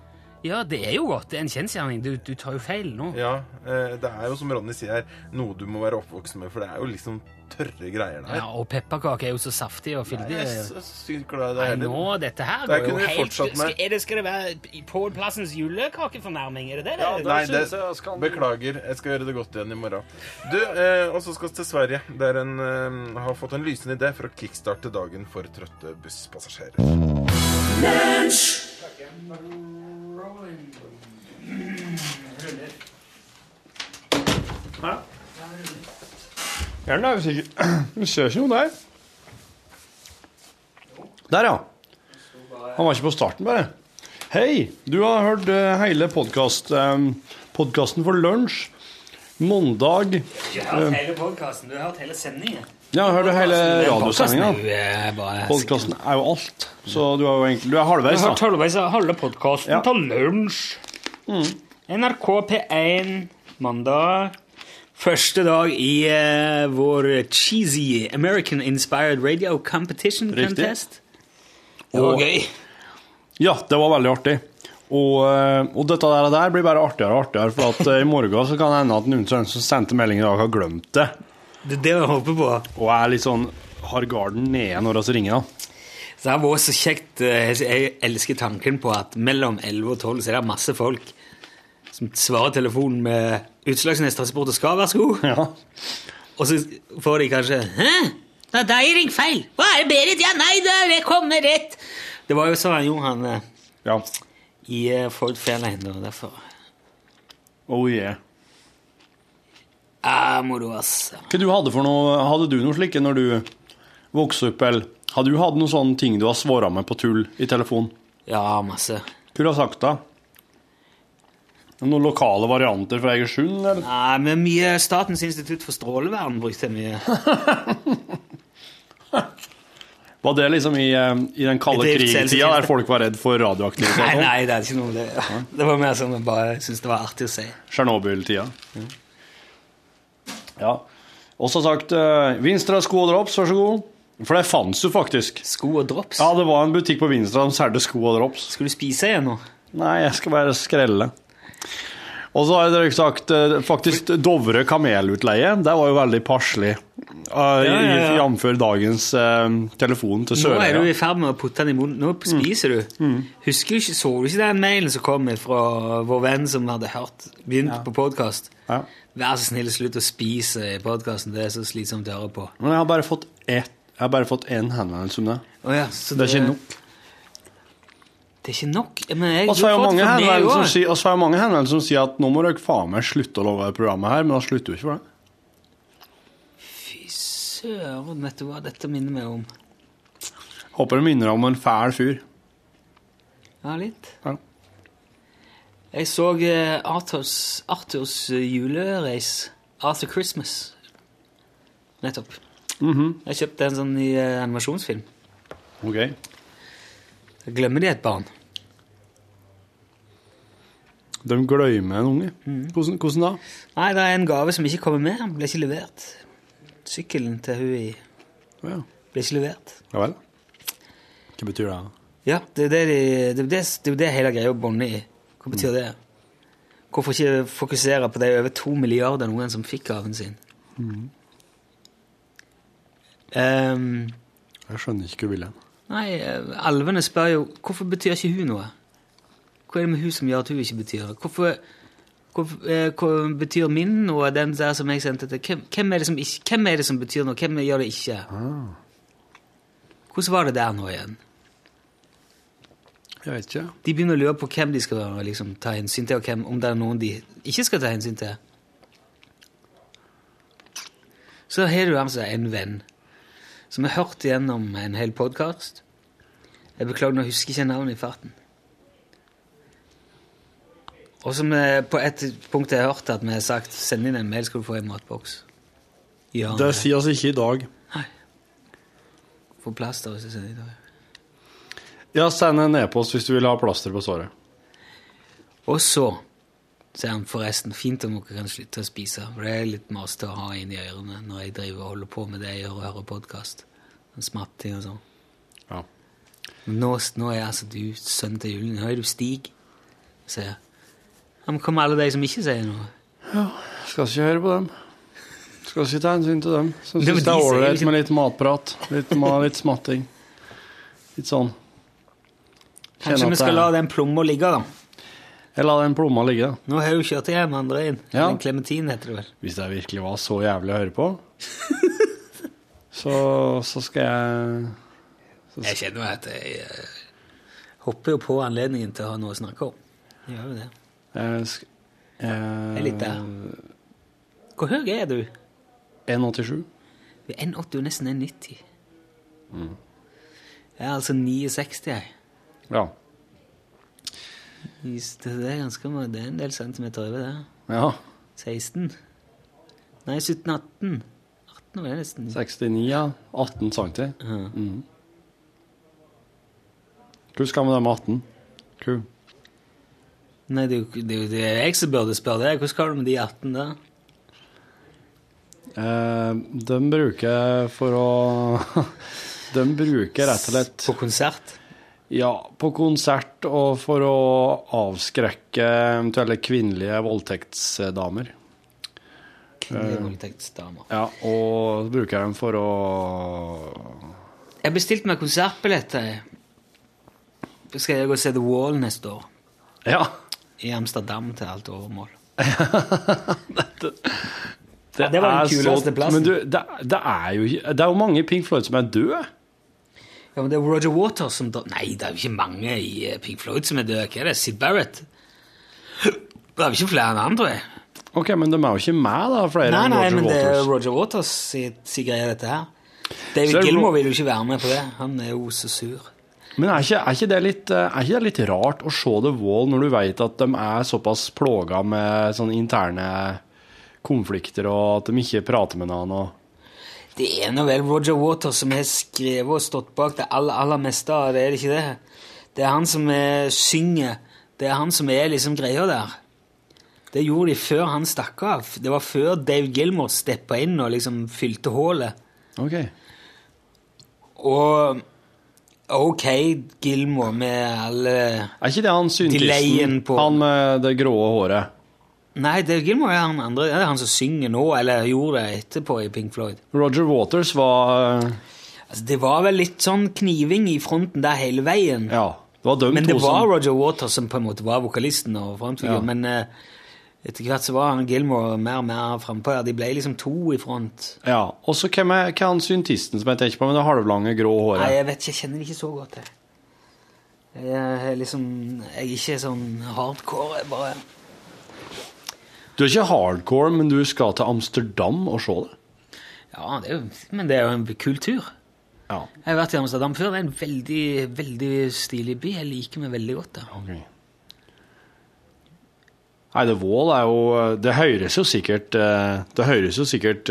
ja, det er jo godt. Det er en kjensgjerning. Du, du tar jo feil nå. Ja. eh, det er jo som Ronny sier her, noe du må være oppvokst med, for det er jo liksom tørre greier der. Ja, og pepperkaker er jo så saftig og fyldig. Jeg er så sykt glad i Nei, nå, dette her går jo helt fortsatt med- skal, er det, skal det være Pål Plassens julekakefornærming? Er det det? Ja, det? det Nei, det, jeg skal- beklager. Jeg skal gjøre det godt igjen i morgen. Du, eh, Og så skal vi til Sverige, der en eh, har fått en lysende idé for å kickstarte dagen for trøtte busspassasjerer. Er den der? Hvis ikke Du ser ikke noe der. Der, ja. Han var ikke på starten, bare. Hei, du har hørt eh, hele podkasten podkasten for lunsj. Mandag Du har hørt hele podkasten, du har hørt hele sendingen. Ja, jeg hørte hele er radiosendinga. jo, eh, Podkasten er jo alt. Så du er jo egentlig Du er halvveis, da. Jeg har hørt halvveis av halve podkasten Ja. til lunsj. NRK P1 mandag. Første dag i eh, vår cheesy American Inspired Radio Competition Riktig. Contest. Det var Og- gøy. Ja, det var veldig artig. Og, eh, og dette der, der blir bare artigere og artigere, for at eh, i morgen så kan det hende at noen som som sendte melding i dag, har glemt det. Det er det vi håper på. Og er litt sånn har garden nede når vi ringer, da. Så det har vært så kjekt. eh, Jeg elsker tanken på at mellom 11 og 12 så er det masse folk som svarer telefonen med Utslagsnes Transport og skal, vær så god. Og så får de kanskje Hæ? Det er deg ring feil! Hva er det, Berit? Ja, nei da, det kommer rett! Det var jo sånn han gjorde, han eh, i eh, Ford Fairlane, og derfor Oh yeah. ah, moro, ass. Hva du hadde for noe, hadde du noe slike når du vokste opp, eller hadde du hatt noen sånne ting du har svara med på tull i telefon? Ja, masse. Hva har du sagt da? Noen lokale varianter fra Egersund, eller? Nei, men mye Statens institutt for strålevern brukte mye. Var det liksom i, eh, i den kalde krigstida, der folk var redd for radioaktivitet? Nei, nei, det er ikke noe det. Det var mer sånn jeg bare syntes det var artig å si. Tsjernobyl-tida. Ja. Og så sagt uh, Vinstra sko og drops, vær så god. For det fantes jo faktisk. Sko og drops? Ja, det var en butikk på Vinstra som solgte sko og drops. Skal du spise igjen nå? Nei, jeg skal bare skrelle. Og så har dere sagt eh, faktisk Dovre kamelutleie. Det var jo veldig passelig. Uh, Ja, ja, ja. Jf. dagens uh, telefon til Nå er du Sørøya. i ferd med å putte den i munnen. Nå spiser du. Husker du ikke, Så du ikke den mailen som kom fra vår venn som hadde hørt begynt på podkast? Vær så snill, slutt å spise i podkasten. Det er så slitsomt å høre på. Men jeg har bare fått ett Jeg har bare fått én henvendelse om det. Oh, ja, så det er ikke nok. Det er ikke nok. Men jeg, Og så er jo mange henvendelser er mange henvendelser som sier at nå må dere faen meg slutte å love det programmet her, men da slutter du ikke for det. Fy søren, vet du hva dette minner meg om? Håper det minner deg om en fæl fyr. Ja, litt. Ja. Jeg så eh, Arthurs, Arthurs eh, julereis. Arthur Christmas. Nettopp. Mhm. Jeg kjøpte en sånn i eh, animasjonsfilm. Ok. Glemmer de et barn. De glemmer en unge. Hvordan, hvordan da? Nei, det er en gave som ikke kommer med. Den ble ikke levert. Sykkelen til hun i Ja. ble ikke levert. Ja vel. Hva betyr det? Ja, det er det, de, det, det, det jo det hele greia bånder i. Hva betyr det? Hvorfor ikke fokusere på de over to milliarder noen som fikk gaven sin? Mm. Um, Jeg skjønner ikke hva du vil hen. Nei, eh, alvene spør jo hvorfor betyr ikke hun noe? Hva er det med hun som gjør at hun ikke betyr noe? Hvorfor, hvorfor eh, betyr min noe, den der som jeg sendte til? Hvem, hvem, er det som ikke, hvem er det som betyr noe? Hvem gjør det ikke? Hvordan var det der nå igjen? Jeg vet ikke. De begynner å lure på hvem de skal liksom, ta hensyn til, og hvem, om det er noen de ikke skal ta hensyn til. Så har du altså en venn som har hørt gjennom en hel podkast. Jeg beklager, nå husker jeg ikke navnet i farten. Og som på et punkt har jeg hørt at vi har sagt send inn en mail, skal du få en matboks. Ja, Det oss ikke i dag. Nei. Få plaster hvis jeg sender i dag. Ja, send en e-post hvis du vil ha plaster på såret. Og så sier han forresten fint om dere kan slutte å spise, for det er litt masete å ha inn i ørene når jeg driver og holder på med det jeg gjør og hører podkast. Smatting og sånn. Ja. Men nå, nå er altså du sønn til julen. Nå er du Stig, sier jeg. Ja, men hva med alle de som ikke sier noe? Ja, skal ikke høre på dem. Skal ikke ta hensyn til dem. Som syns det de er ålreit liksom- med litt matprat. Litt, litt smatting. Litt sånn. Kjenner Kanskje vi skal la den plomma ligge, da. Jeg la den plomma ligge. Nå har jo kjørt hjem andre inn. Ja. En klementin heter det vel. Hvis det virkelig var så jævlig å høre på, så, så skal jeg så Jeg kjenner jo at jeg uh, hopper jo på anledningen til å ha noe å snakke om. Jeg gjør jo det. Jeg sk- jeg, Jeg er litt der. Hvor høy er du? 1,87. Du er 1,80 og nesten 1,90. Mm. Jeg er altså 69, jeg. Ja. Det er ganske mye. Det er en del centimeter over det. ja. 16? Nei, 17-18. 18 var det nesten. 69, ja. 18 cm. Ja. Mm. Skal vi det med 18? Kul Nei, det er, jo, det jo det jeg som burde spørre deg. Hvordan skal du med de 18 der? Eh, de bruker for å De bruker rett og slett På konsert? Ja, på konsert og for å avskrekke eventuelle kvinnelige voldtektsdamer. Kvinnelige Eh, voldtektsdamer. Ja, og bruker jeg dem for å Jeg bestilte meg konsertbilletter. Skal jeg gå og se The Wall neste år? Ja. I Amsterdam til alt overmål. Det, det var den kuleste plassen. Men du, det, det er jo Det er jo mange Pink Floyd som er døde. Ja, men det er Roger Waters som dør. Nei, det er jo ikke mange i eh, Pink Floyd som er døde. Hva er det? Sid Barrett? Det er jo ikke flere enn han, tror jeg. Ok, men de er jo ikke med, da, flere Nei, enn nei, men men det er Roger Waters sin greie, dette her. David det Gilmore vil jo ikke være med på det. Han er jo så sur. Men er ikke, er, ikke det litt, eh, er ikke det litt rart å se The Wall når du vet at de er såpass plaga med sånne interne konflikter, og at de ikke prater med noen? Det er nå vel Roger Waters som har skrevet og stått bak det aller, aller meste av det, er det ikke det? Det er han som er, synger. Det er han som er liksom greia der. Det gjorde de før han stakk av. Det var før Dave Gilmore steppa inn og liksom fylte hullet. Ok. Og ok, Gilmore med alle Er ikke det han syntes syntisten? Han med det grå håret? Nei, Dave Gilmore er han andre. Det er han som synger nå, eller gjorde det etterpå i Pink Floyd. Roger Waters var eh, Altså, det var vel litt sånn kniving i fronten der hele veien. Ja. Det var de Men det var som Roger Waters som på en måte var vokalisten og frontfigur. Ja. Men uh, etter hvert så var han Gilmore mer og mer frampå. De ble liksom to i front. Ja. Og så hvem er, hva er han syntisten som jeg tenker på med det halvlange, grå håret? Nei, jeg vet ikke, jeg kjenner det ikke så godt. Jeg, jeg er liksom Jeg er ikke sånn hardcore. Jeg bare Du er ikke hardcore, men du skal til Amsterdam og se det? Ja, det er jo, men det er jo en kultur. Ja. Jeg har vært i Amsterdam før. Det er en veldig veldig stilig by. Jeg liker meg veldig godt der. Okay. Nei, The Wall er jo Det høres jo sikkert eh, Det høres jo sikkert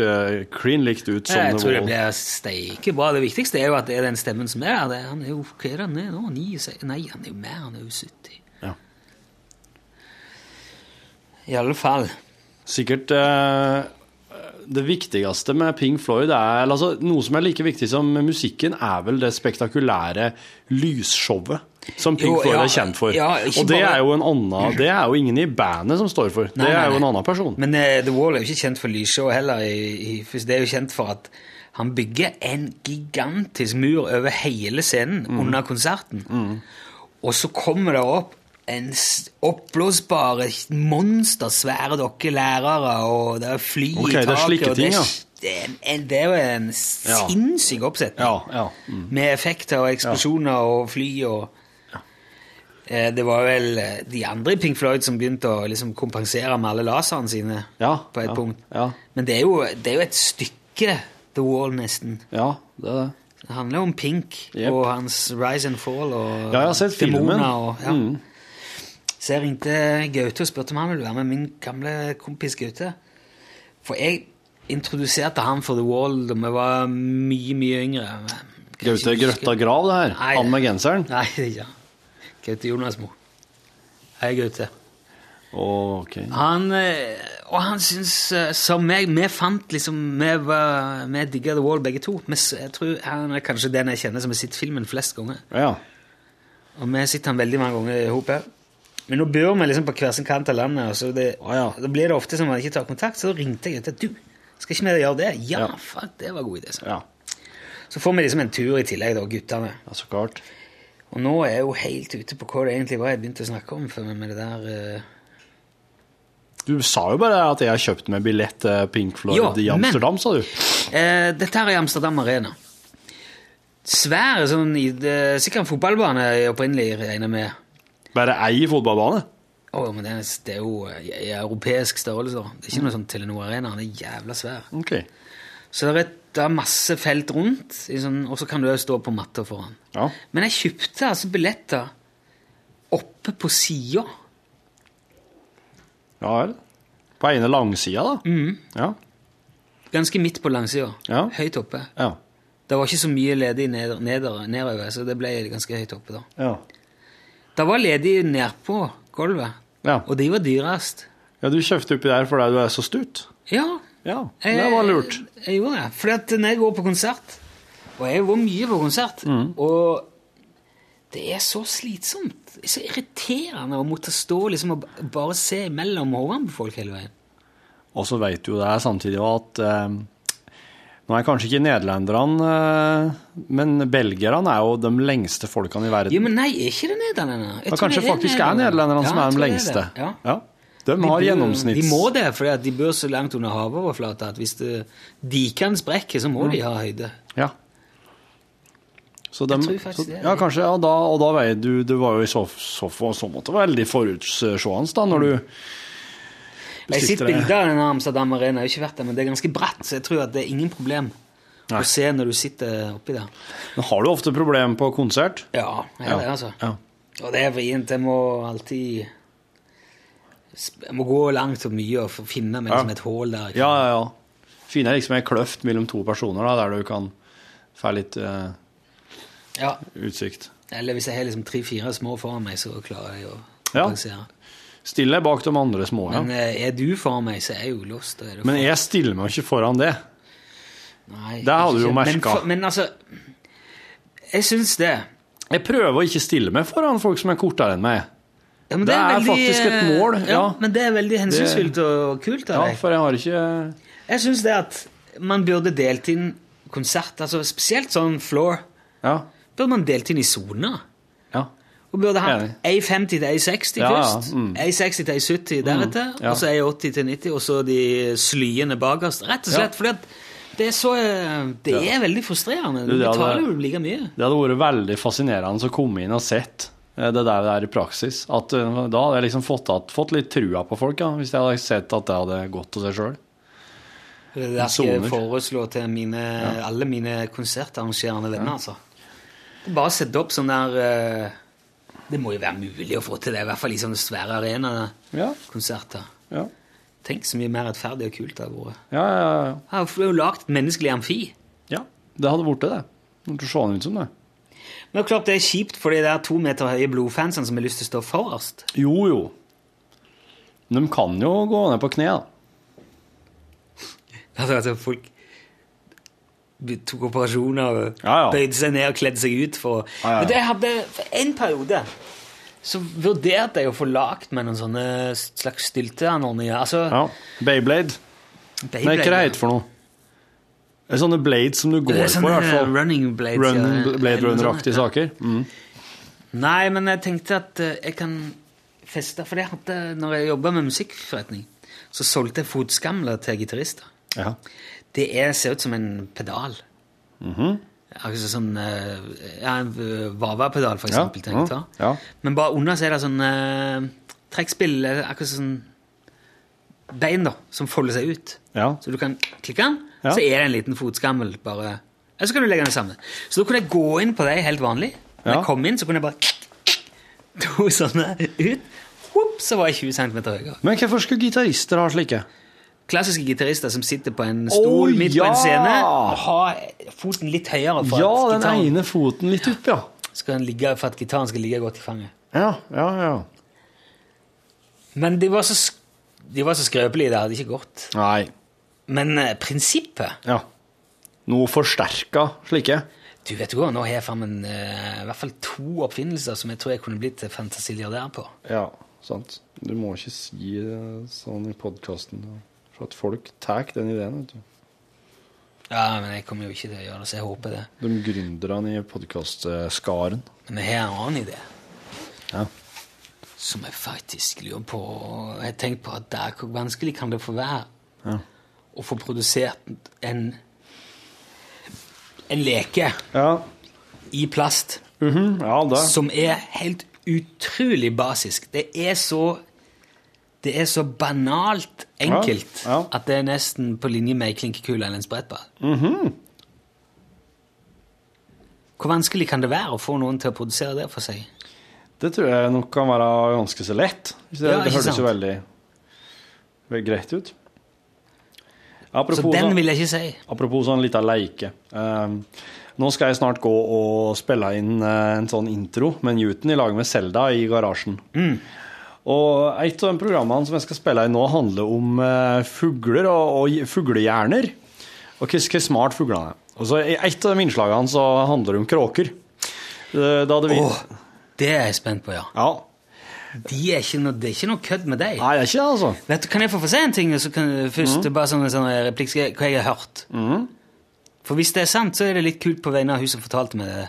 klin likt ut som jeg The tror det blir steike bra. Det viktigste er jo at det er den stemmen som er der. Han er jo Hva er han er nå? 9, Nei, han er jo mer. Han er jo 70. Ja. I alle fall. Sikkert eh, det viktigste med Pink Floyd er altså, Noe som er like viktig som musikken, er vel det spektakulære lysshowet som Pink Floyd ja, er kjent for. ja, og det bare- er jo en annen Det er jo ingen i bandet som står for. Nei, det er jo en annen person. Men uh, The Wall er jo ikke kjent for lysshow heller. I, i, det er jo kjent for at han bygger en gigantisk mur over hele scenen Mm. under konserten. Og så kommer det opp en oppblåsbare monster, svære dokker lærere, og det er fly okay, i det taket. og ting, det, det, er det er jo en sinnssyk oppsetning. Ja, ja. Mm. Med effekter og eksplosjoner og fly og eh, Det var vel eh, de andre i Pink Floyd som begynte å liksom kompensere med alle laserne sine Ja, på et ja, punkt. ja. Men det er, jo, det er jo et stykke The Wall, nesten. Ja, det er det. Det handler om Pink yep. og hans Rise and Fall og Ja, jeg har sett filmen. Og, ja. Mm. Så jeg ringte Gaute og spurte om han ville være med min gamle kompis Gaute. For jeg introduserte han for The Wall da vi var mye, mye yngre. Gaute Grøtta Grav, det her. Nei, Han med genseren. Nei, det er ikke han. Gaute Jonasmo. Hei, Gaute. Ok. Han, eh, og han syns eh, som meg Vi fant liksom Vi, var- vi digga The Wall begge to. Jeg tror Han er kanskje den jeg kjenner som har sett filmen flest ganger. Ja. Og vi sett han veldig mange ganger i hop her. Men nå bor vi liksom på hver sin kant av landet, og så det, da blir det ofte som man ikke tar kontakt. Så da ringte jeg til du, skal ikke vi gjøre det? Ja, Ja. fuck, det var en god idé. Så. Ja. så får vi liksom en tur i tillegg, da, guttene. Ja, så klart. Og nå er jeg jo helt ute på hva det egentlig var jeg begynte å snakke om meg med det der uh... Du sa jo bare at jeg har kjøpt meg billett til Pink Floyd jo, i men- Amsterdam, sa du. Uh, dette her er Amsterdam Arena. Svær sånn i det, Sikkert en fotballbane opprinnelig, regner jeg med. Bare ei fotballbane? Oh, men det er, det er jo i, i europeisk størrelse. Det er ikke noe sånn Telenor Arena. Den er jævla svær. Ok. Så det er, et, det er masse felt rundt, sånn, og så kan du òg stå på matta foran. Ja. Men jeg kjøpte altså billetter oppe på sida. Ja vel. På ene langsida, da? Mm. Ja. Ganske midt på langsida. Ja. Høyt oppe. Ja. Det var ikke så mye ledig ned, neder, nedover, så det ble ganske høyt oppe. da. Ja. Det var ledig nedpå gulvet, Ja. og de var dyrest. ja, du kjøpte oppi der fordi du er så stutt? Ja, Ja, det var lurt. Jeg, jeg gjorde det. Fordi at når jeg går på konsert, og jeg går mye på konsert, Mm. og det er så slitsomt. Det er så irriterende å måtte stå liksom og bare se mellom hodene på folk hele veien. Og så vet du jo det samtidig at eh, Nå er kanskje ikke nederlenderne, eh, men belgierne er jo de lengste folkene i verden. Jo, men nei, er ikke det nederlenderne? Ja, kanskje det faktisk er nederlenderne som er de lengste. det. Ja. Ja. De De har bor- gjennomsnitts... De må det, for de bor så langt under havoverflata at hvis det, kan sprekke, så må Mm. de ha høyde. Ja. Så de, Jeg tror så, det er ja, det. kanskje, ja, da, og da veier du Du var jo i så, så, så, så måte veldig forutseende da, når du Jeg har sett bilder av denne Amsterdam Arena, jeg har ikke vært der, men det er ganske bratt, så jeg tror at det er ingen problem Nei. å se når du sitter oppi der. Men har du ofte problem på konsert? Ja, jeg har det, altså. Ja. Og det er vrient. Jeg må alltid Jeg må gå langt og mye og finne meg liksom et hull der. Ja, ja, ja. Finner liksom ei kløft mellom to personer da, der du kan få litt uh, Ja. utsikt. Eller hvis jeg har liksom tre-fire små foran meg, så klarer jeg å Ja. Kompensere. Still bak de andre små, ja. Men eh, er du foran meg, så er jeg jo lost. er Men jeg stiller meg ikke foran det. Nei, det hadde du jo merka. men. Men altså Jeg syns det. Jeg prøver å ikke stille meg foran folk som er kortere enn meg. Ja, men det, er, veldig, faktisk et eh, mål. Ja, Ja, Men det er veldig hensynsfullt og kult av ja for jeg har ikke Jeg syns det at man burde delt inn konsert, altså spesielt sånn floor, Ja. burde man delt inn i soner. Ja. Og burde hatt Enig. ei 50 til A60 Ja, ja, først, mm. A60 til A70 deretter, ja. og så A80 til 90, og så de slyene bakerst. Rett og Ja. slett fordi at det er så eh, Det Ja. er veldig frustrerende. Du, det betaler jo like mye. Det hadde vært veldig fascinerende å komme inn og sett eh, det der, der i praksis. At, eh, da hadde jeg liksom fått, fått litt trua på folk, ja, hvis jeg hadde sett at det hadde gått av seg sjøl. Det er ikke skal jeg foreslå til mine, alle mine konsertarrangerende venner. altså. Det Bare sette opp sånn der eh, Det må jo være mulig å få til det, i hvert fall i sånne svære arenakonserter. Ja. Tenk så mye mer rettferdig og kult det hadde vært. Ja, ja, ja. Jeg har jo lagd menneskelig amfi. ja. Det hadde blitt det. Det hadde sånn ut som det. Men det er klart det er kjipt for de der to meter høye blodfansene som har lyst til å stå forrest. Jo, jo. De kan jo gå ned på kne, da. Altså, altså folk tok operasjoner Ja, ja. bøyde seg ned og kledde seg ut for Ja, ja, ja. Men det hadde For en periode så vurderte jeg å få lagt meg noen sånne slags stylteanordninger. Altså, Ja. Beyblade. Nei, hva det heter for noe? Det er sånne blades som du går sånne på, i hvert fall. running blades, Run, ja, Blade Runner-aktige ja. saker. Mm. Nei, men jeg tenkte at eh, jeg kan feste For jeg hadde, når jeg jobba med musikkforretning, så solgte jeg fotskamler til gitarister. Ja. Det er, ser ut som en pedal. Mhm. Altså sånn eh, ja, En Vava-pedal, for eksempel. Ja, ja, ja. Men bare under så er det sånn eh, trekkspill, eh, akkurat sånn bein da, som folder seg ut. Ja. Så du kan klikke den, så er det en liten fotskammel bare Eller så kan du legge den sammen. Så da kunne jeg gå inn på deg helt vanlig. Når jeg kom inn, så kunne jeg bare to sånne ut. Whoop, så var jeg 20 cm høyere. Men hvorfor skulle gitarister ha slike? Klassiske gitarister som sitter på en stol oh, midt på en scene og har foten litt høyere for Ja, at den ene foten litt opp, ja. skal den ligge, for at gitaren skal ligge godt i fanget. Ja, ja, ja. Men de var så, de var så skrøpelige, det hadde ikke gått. Nei. Men eh, prinsippet Ja. Noe forsterka slike. Du vet jo hva, Nå har jeg fram en, eh, i hvert fall to oppfinnelser som jeg tror jeg kunne blitt fantasiliardær på. Ja, sant. Du må ikke si det sånn i podkasten. For at folk tar den ideen, vet du. Ja, men jeg kommer jo ikke til å gjøre det, så jeg håper det. De gründerne i podkastskaren. Men jeg har en annen idé. Ja. Som jeg faktisk lurer på Jeg har tenkt på at det er, hvor vanskelig kan det få være Ja. å få produsert en en leke Ja. i plast. ja, det. Som er helt utrolig basisk. Det er så Det er så banalt enkelt Ja, ja. at det er nesten på linje med ei klinkekule eller en sprettball. Mhm. Hvor vanskelig kan det være å få noen til å produsere det for seg? Det tror jeg nok kan være ganske så lett. Det, Ja, det høres jo veldig, veldig greit ut. Apropos, Så den sånn- vil jeg ikke si. apropos sånn lita leike. Um, nå skal jeg snart gå og spille inn eh, en sånn intro med Newton i lag med Selda i garasjen. Mm. Og et av de programmene som jeg skal spille i nå, handler om eh, fugler og, og fuglehjerner. Og hvor, smart fuglene er. Og så I et av de innslagene så handler det om kråker. Eh, Da hadde vi... Åh, det er jeg spent på, ja. De er ikke noe, det er ikke noe kødd med deg. Nei, det er ikke det, altså. Vet du, Kan jeg få få si en ting? Så kan, først bare sånn, sånn replikk, skal hva jeg har hørt. For hvis det er sant, så er det litt kult på vegne av hun som fortalte meg det.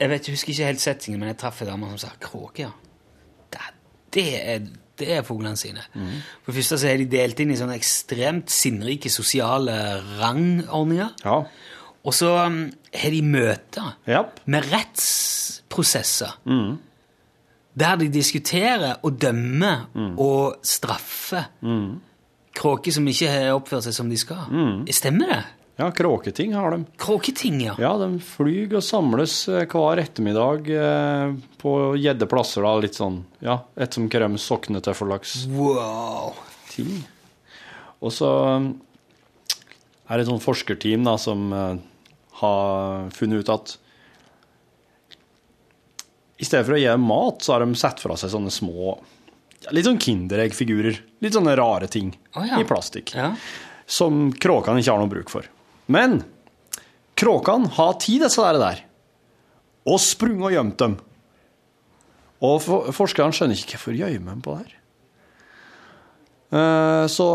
Jeg vet, jeg husker ikke helt settingen, men jeg traff en dame som sa kråke, ja. Det, er, det er fuglene sine. For det første så er de delt inn i sånne ekstremt sinnrike sosiale rangordninger. Og så um, har de møter med rettsprosesser. Der de diskuterer og dømmer og straffer kråker som ikke har oppført seg som de skal. Stemmer det? Ja, kråketing har de. Kråketing, ja. Ja, de flyr og samles eh, hver ettermiddag eh, på gjeddeplasser, da, litt sånn, ja, Et som de sokner til for laks. Wow. ting. Og så um, er det et sånt forskerteam da, som eh, har funnet ut at i stedet for å gi dem mat, så har de sett fra seg sånne små, ja, litt sånn kindereggfigurer, litt sånne rare ting ja. i plastikk, som kråkene ikke har noe bruk for. Men kråkene har tid disse der, og sprunget og gjemt dem. Og for, forskerne skjønner ikke hvorfor gjemmer dem på det her. Eh, Så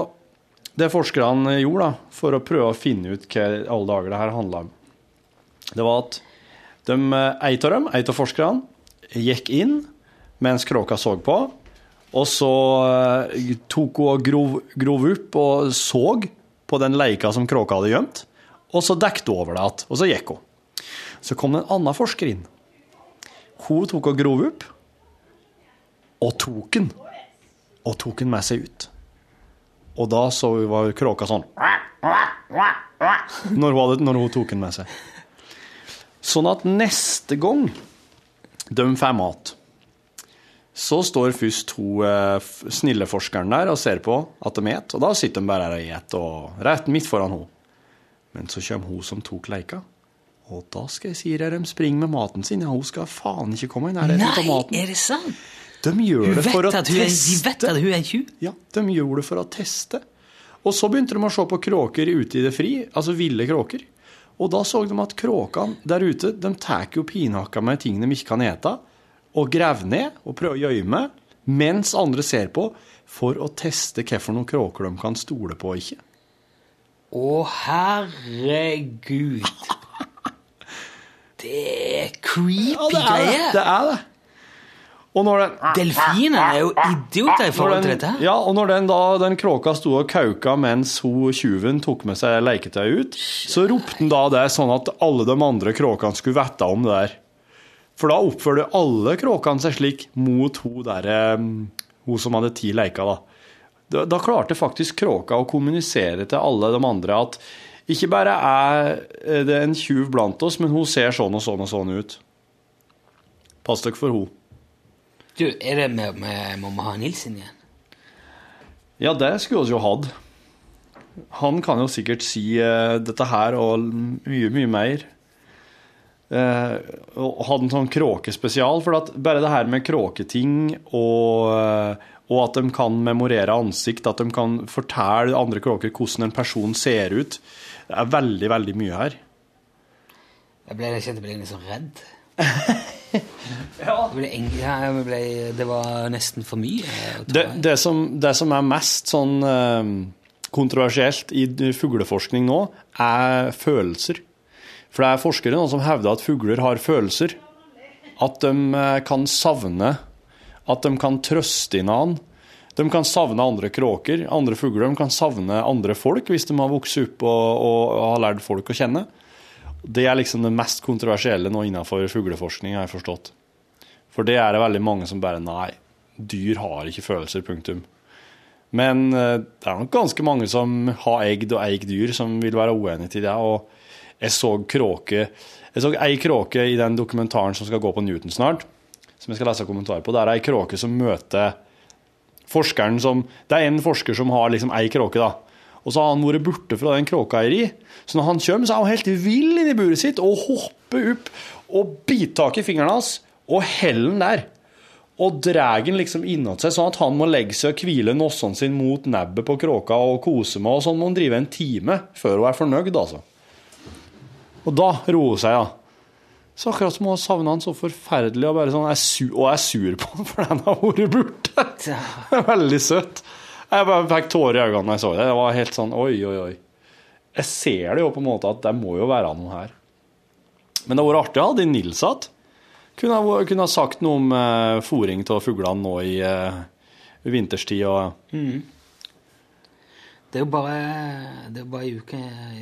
det forskerne gjorde da, for å prøve å finne ut hva alle dager det her handla om, det var at de, eh, ei av dem, ei av forskerne, gikk inn mens kråka så på, og så eh, tok hun og grov, grov opp og så på den leika som kråka hadde gjemt, og så dekket hun over det igjen, og så gikk hun. Så kom det en annen forsker inn. Hun tok og grov opp, og tok den. Og tok den med seg ut. Og da så var kråka sånn når hun, hadde, når hun tok den med seg. Sånn at neste gang de får mat, så står først to eh, snille forskeren der og ser på at de et, og da sitter de bare her og et, og rett midt foran henne. Men så kommer hun som tok leika, og da skal jeg si dere, de springer med maten sin. Ja, hun skal faen ikke komme i nærheten av Nei, er det sant? De gjør det for å teste. er- de vet at hun er tjuv? Ja, de gjorde det for å teste. Og så begynte de å se på kråker ute i det fri, altså ville kråker. Og da så de at kråkene der ute, de tar jo pinhakka med ting de ikke kan ete, og graver ned og prøver å gjemme, mens andre ser på, for å teste hvilke kråker de kan stole på og ikke. Å, herregud. Det er creepy Ja, det er det. greier. Det er det. Og når den, Delfinene er jo idioter i forhold til dette. Ja, og når den, da, den kråka sto og kauka mens hun tjuven tok med seg leketøyet ut, så ropte den da det sånn at alle de andre kråkene skulle vite om det der. For da oppførte alle kråkene seg slik mot hun der, eh, hun som hadde ti leker, da. Da, da klarte faktisk kråka å kommunisere til alle de andre at ikke bare er det en tjuv blant oss, men hun ser sånn og sånn og sånn ut. Pass dere for hun. Du, er det med, med, må vi ha Nils igjen? Ja, det skulle vi jo hatt. Han kan jo sikkert si uh, dette her og mye, mye mer. Uh, og hadde en sånn kråkespesial, for at bare det her med kråketing og, eh, og at de kan memorere ansikt, at de kan fortelle andre kråker hvordan en person ser ut, det er veldig, veldig mye her. Jeg ble, jeg kjente ble litt sånn redd. ja. ble, eng- ja, ble, det var nesten for mye. Det, det, som, det som er mest sånn eh, kontroversielt i fugleforskning nå, er følelser. For det er forskere nå som hevder at fugler har følelser. At de eh, kan savne, at de kan trøste hverandre. De kan savne andre kråker, andre fugler. De kan savne andre folk hvis de har vokst opp og, og, og har lært folk å kjenne. Det er liksom det mest kontroversielle nå innenfor fugleforskning, har jeg forstått. For det er det veldig mange som bare Nei, dyr har ikke følelser, punktum. Men eh, det er nok ganske mange som har eggd og eid dyr, som vil være uenig i det. Og jeg så kråke Jeg så ei kråke i den dokumentaren som skal gå på Newton snart, som jeg skal lese kommentarer på. Det er ei kråke som møter forskeren som Det er en forsker som har liksom ei kråke, da. Og så har han vært borte fra den kråkeeieri. Så når han kommer, så er han helt vill inni buret sitt og hopper opp og biter tak i fingeren hans og heller den der. Og drar den liksom innåt seg, sånn at han må legge seg og hvile nossene sin mot nebbet på kråka og kose med, og sånn må han drive en time før hun er fornøyd, altså. Og da roer hun seg, ja. Så akkurat som hun har savna han så forferdelig og sånn, er su og er sur på han fordi han har vært borte. Veldig søtt. Jeg bare fikk tårer i øynene da jeg så det. Det var helt sånn oi, oi, oi. Jeg ser det jo på en måte at det må jo være noe her. Men det hadde vært artig å ha de Nils igjen. Kunne, kunne ha sagt noe om eh, fòring av fuglene nå i eh, vinterstid og Mm. Det er jo bare Det er bare uke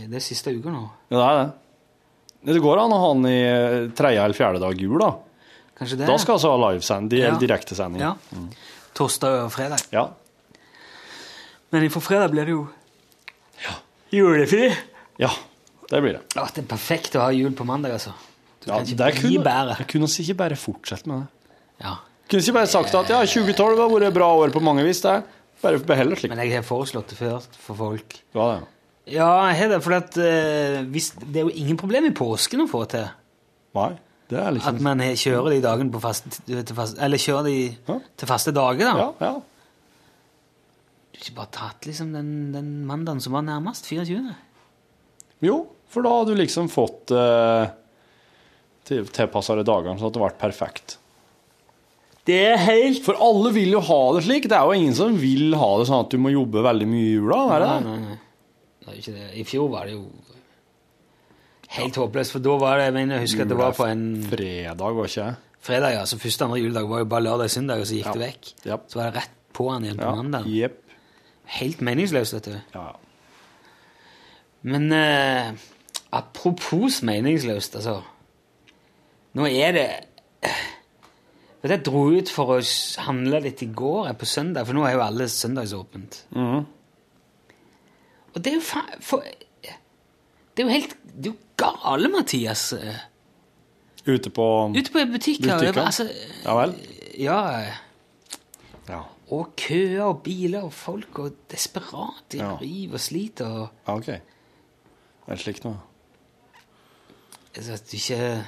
Det er siste uka nå. Ja, det er det. Det går an å ha den i eh, tredje eller fjerde dag jul, da. Kanskje det? Da skal altså ha livesend, Ja. eller direktesending. Ja. Torsdag og fredag. Ja. Men for fredag blir det jo ja. julefri. Ja, det blir det. Å, det er perfekt å ha jul på mandag, altså. Du Ja, kan ikke bli kunne, bedre. jeg kunne ikke bare fortsette med det. Ja. Kunne ikke bare sagt at ja, 2012 har vært et bra år på mange vis. det. er Bare beheller slik. Men jeg har foreslått det før for folk. Ja, det. Ja, jeg har det, for at, eh, hvis, det er jo ingen problem i påsken å få til. Nei, det er liksom At man he- kjører de dagene på fast, til fast, Eller kjører de til faste dager, da. Ja, ja. Du har ikke bare tatt liksom den, den mandagen som var nærmest, 24. Jo, for da hadde du liksom fått uh, tilpassa de dagene sånn at det ble perfekt. Det er helt For alle vil jo ha det slik. Det er jo ingen som vil ha det sånn at du må jobbe veldig mye i jula. Er det? Nei, nei, nei. Det er ikke det. I fjor var det jo helt håpløst, for da var det Jeg mener, jeg husker at det var på en Fredag, var ikke fredag, ja. Så første andre juledag var jo bare lørdag og søndag, og så gikk Ja. det vekk. Ja. Så var det rett på han igjen på Ja, mandag. Yep. Helt meningsløst, vet du. Ja. Men eh, apropos meningsløst, altså. Nå er det Vet du, Jeg dro ut for å handle litt i går, eh, på søndag, for nå er jo alle søndagsåpent. Mhm. Og det er jo faen For, det er jo helt Det er jo gale, Mathias. Ute på Ute på butikker. Butikker? Altså, Ja vel? ja, Ja. og køer og biler og folk og desperat. De Ja. river og sliter og ja, OK. Det er slikt nå. altså, at du ikke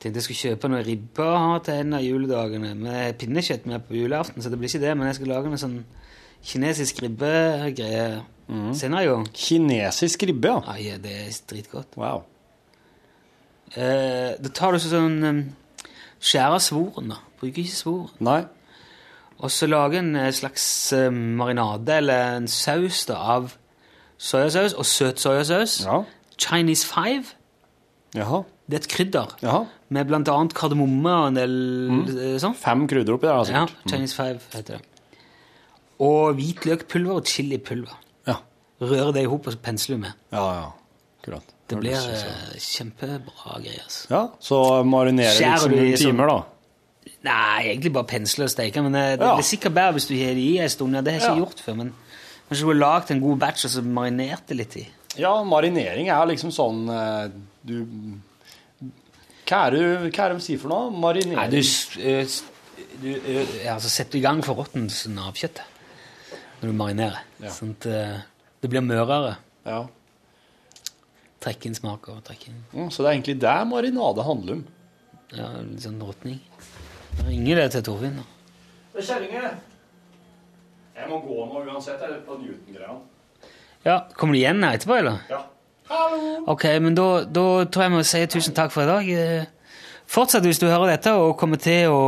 tenkte jeg skulle kjøpe noe ribbe å ha til en av juledagene med pinnekjøtt med på julaften, så det blir ikke det, men jeg skal lage en sånn kinesisk ribbegreie senere i gang. Kinesisk ribbe, ja. Ja, ja, det er dritgodt. Wow. Eh, da tar du sånn um, Skjærer svoren, da. Bruker ikke svor. Nei. Og så lage en eh, slags eh, marinade eller en saus da, av soyasaus og søt soyasaus. Ja. Chinese Five. Jaha. Det er et krydder Jaha. med annet kardemomme og en del mm. sånn. Fem krydder oppi der, sikkert Ja. Chinese Five heter det. Og hvitløkpulver og chilipulver. Ja. Røre det i hop og pensle med. Ja, ja. Akkurat. Det blir eh, kjempebra greier. altså. Ja, så marinere liksom i sånn- timer, da. Nei, egentlig bare pensle og steke. Men det, det Ja. blir sikkert bedre hvis du har det i en stund. Ja, det har jeg ikke Ja. gjort før. Men kanskje du har lagd en god batch og så marinert det litt i. Ja, marinering er liksom sånn eh, Du Hva er det, hva er det de sier for noe? Marinering? Nei, du, du, ø, s- du altså setter i gang forråtnelsen av kjøttet når du marinerer. Ja. Sånn at ø, det blir mørere. Ja. Trekke inn smak og trekke inn Mm, så det er egentlig det marinade handler om. ja, litt sånn råtning. Ringer det til Torfinn? da? Det er kjerringer. Jeg må gå nå uansett. Jeg er på Newton-greia. Ja, Kommer du igjen etterpå, eller? Ja. Hallo! Ok, men da, da tror jeg vi må si tusen takk for i dag. Fortsett hvis du hører dette og kommer til å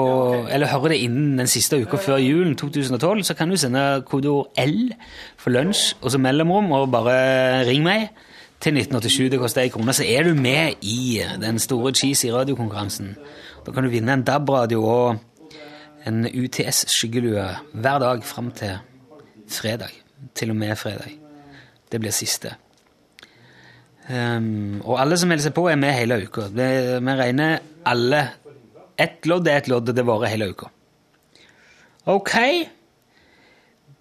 Eller hører det innen den siste uka før julen 2012, så kan du sende kodeord L for lunsj og så mellomrom, og bare ring meg til 1987. Det koster ei krone. Så er du med i den store cheesy radiokonkurransen. Da kan du vinne en DAB-radio og en UTS-skyggelue hver dag fram til fredag. Til og med fredag. Det blir siste. Um, og alle som melder seg på, er med hele uka. Vi regner alle Ett lodd er ett lodd, og det varer hele uka. Ok.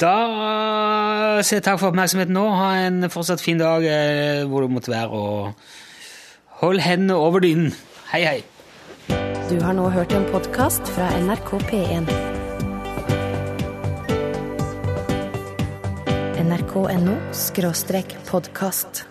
Da sier jeg takk for oppmerksomheten nå. Ha en fortsatt fin dag eh, hvor du måtte være, og hold hendene over dynen. Hei, hei. Du har nå hørt en podkast fra NRK P1. nrk.no podkast.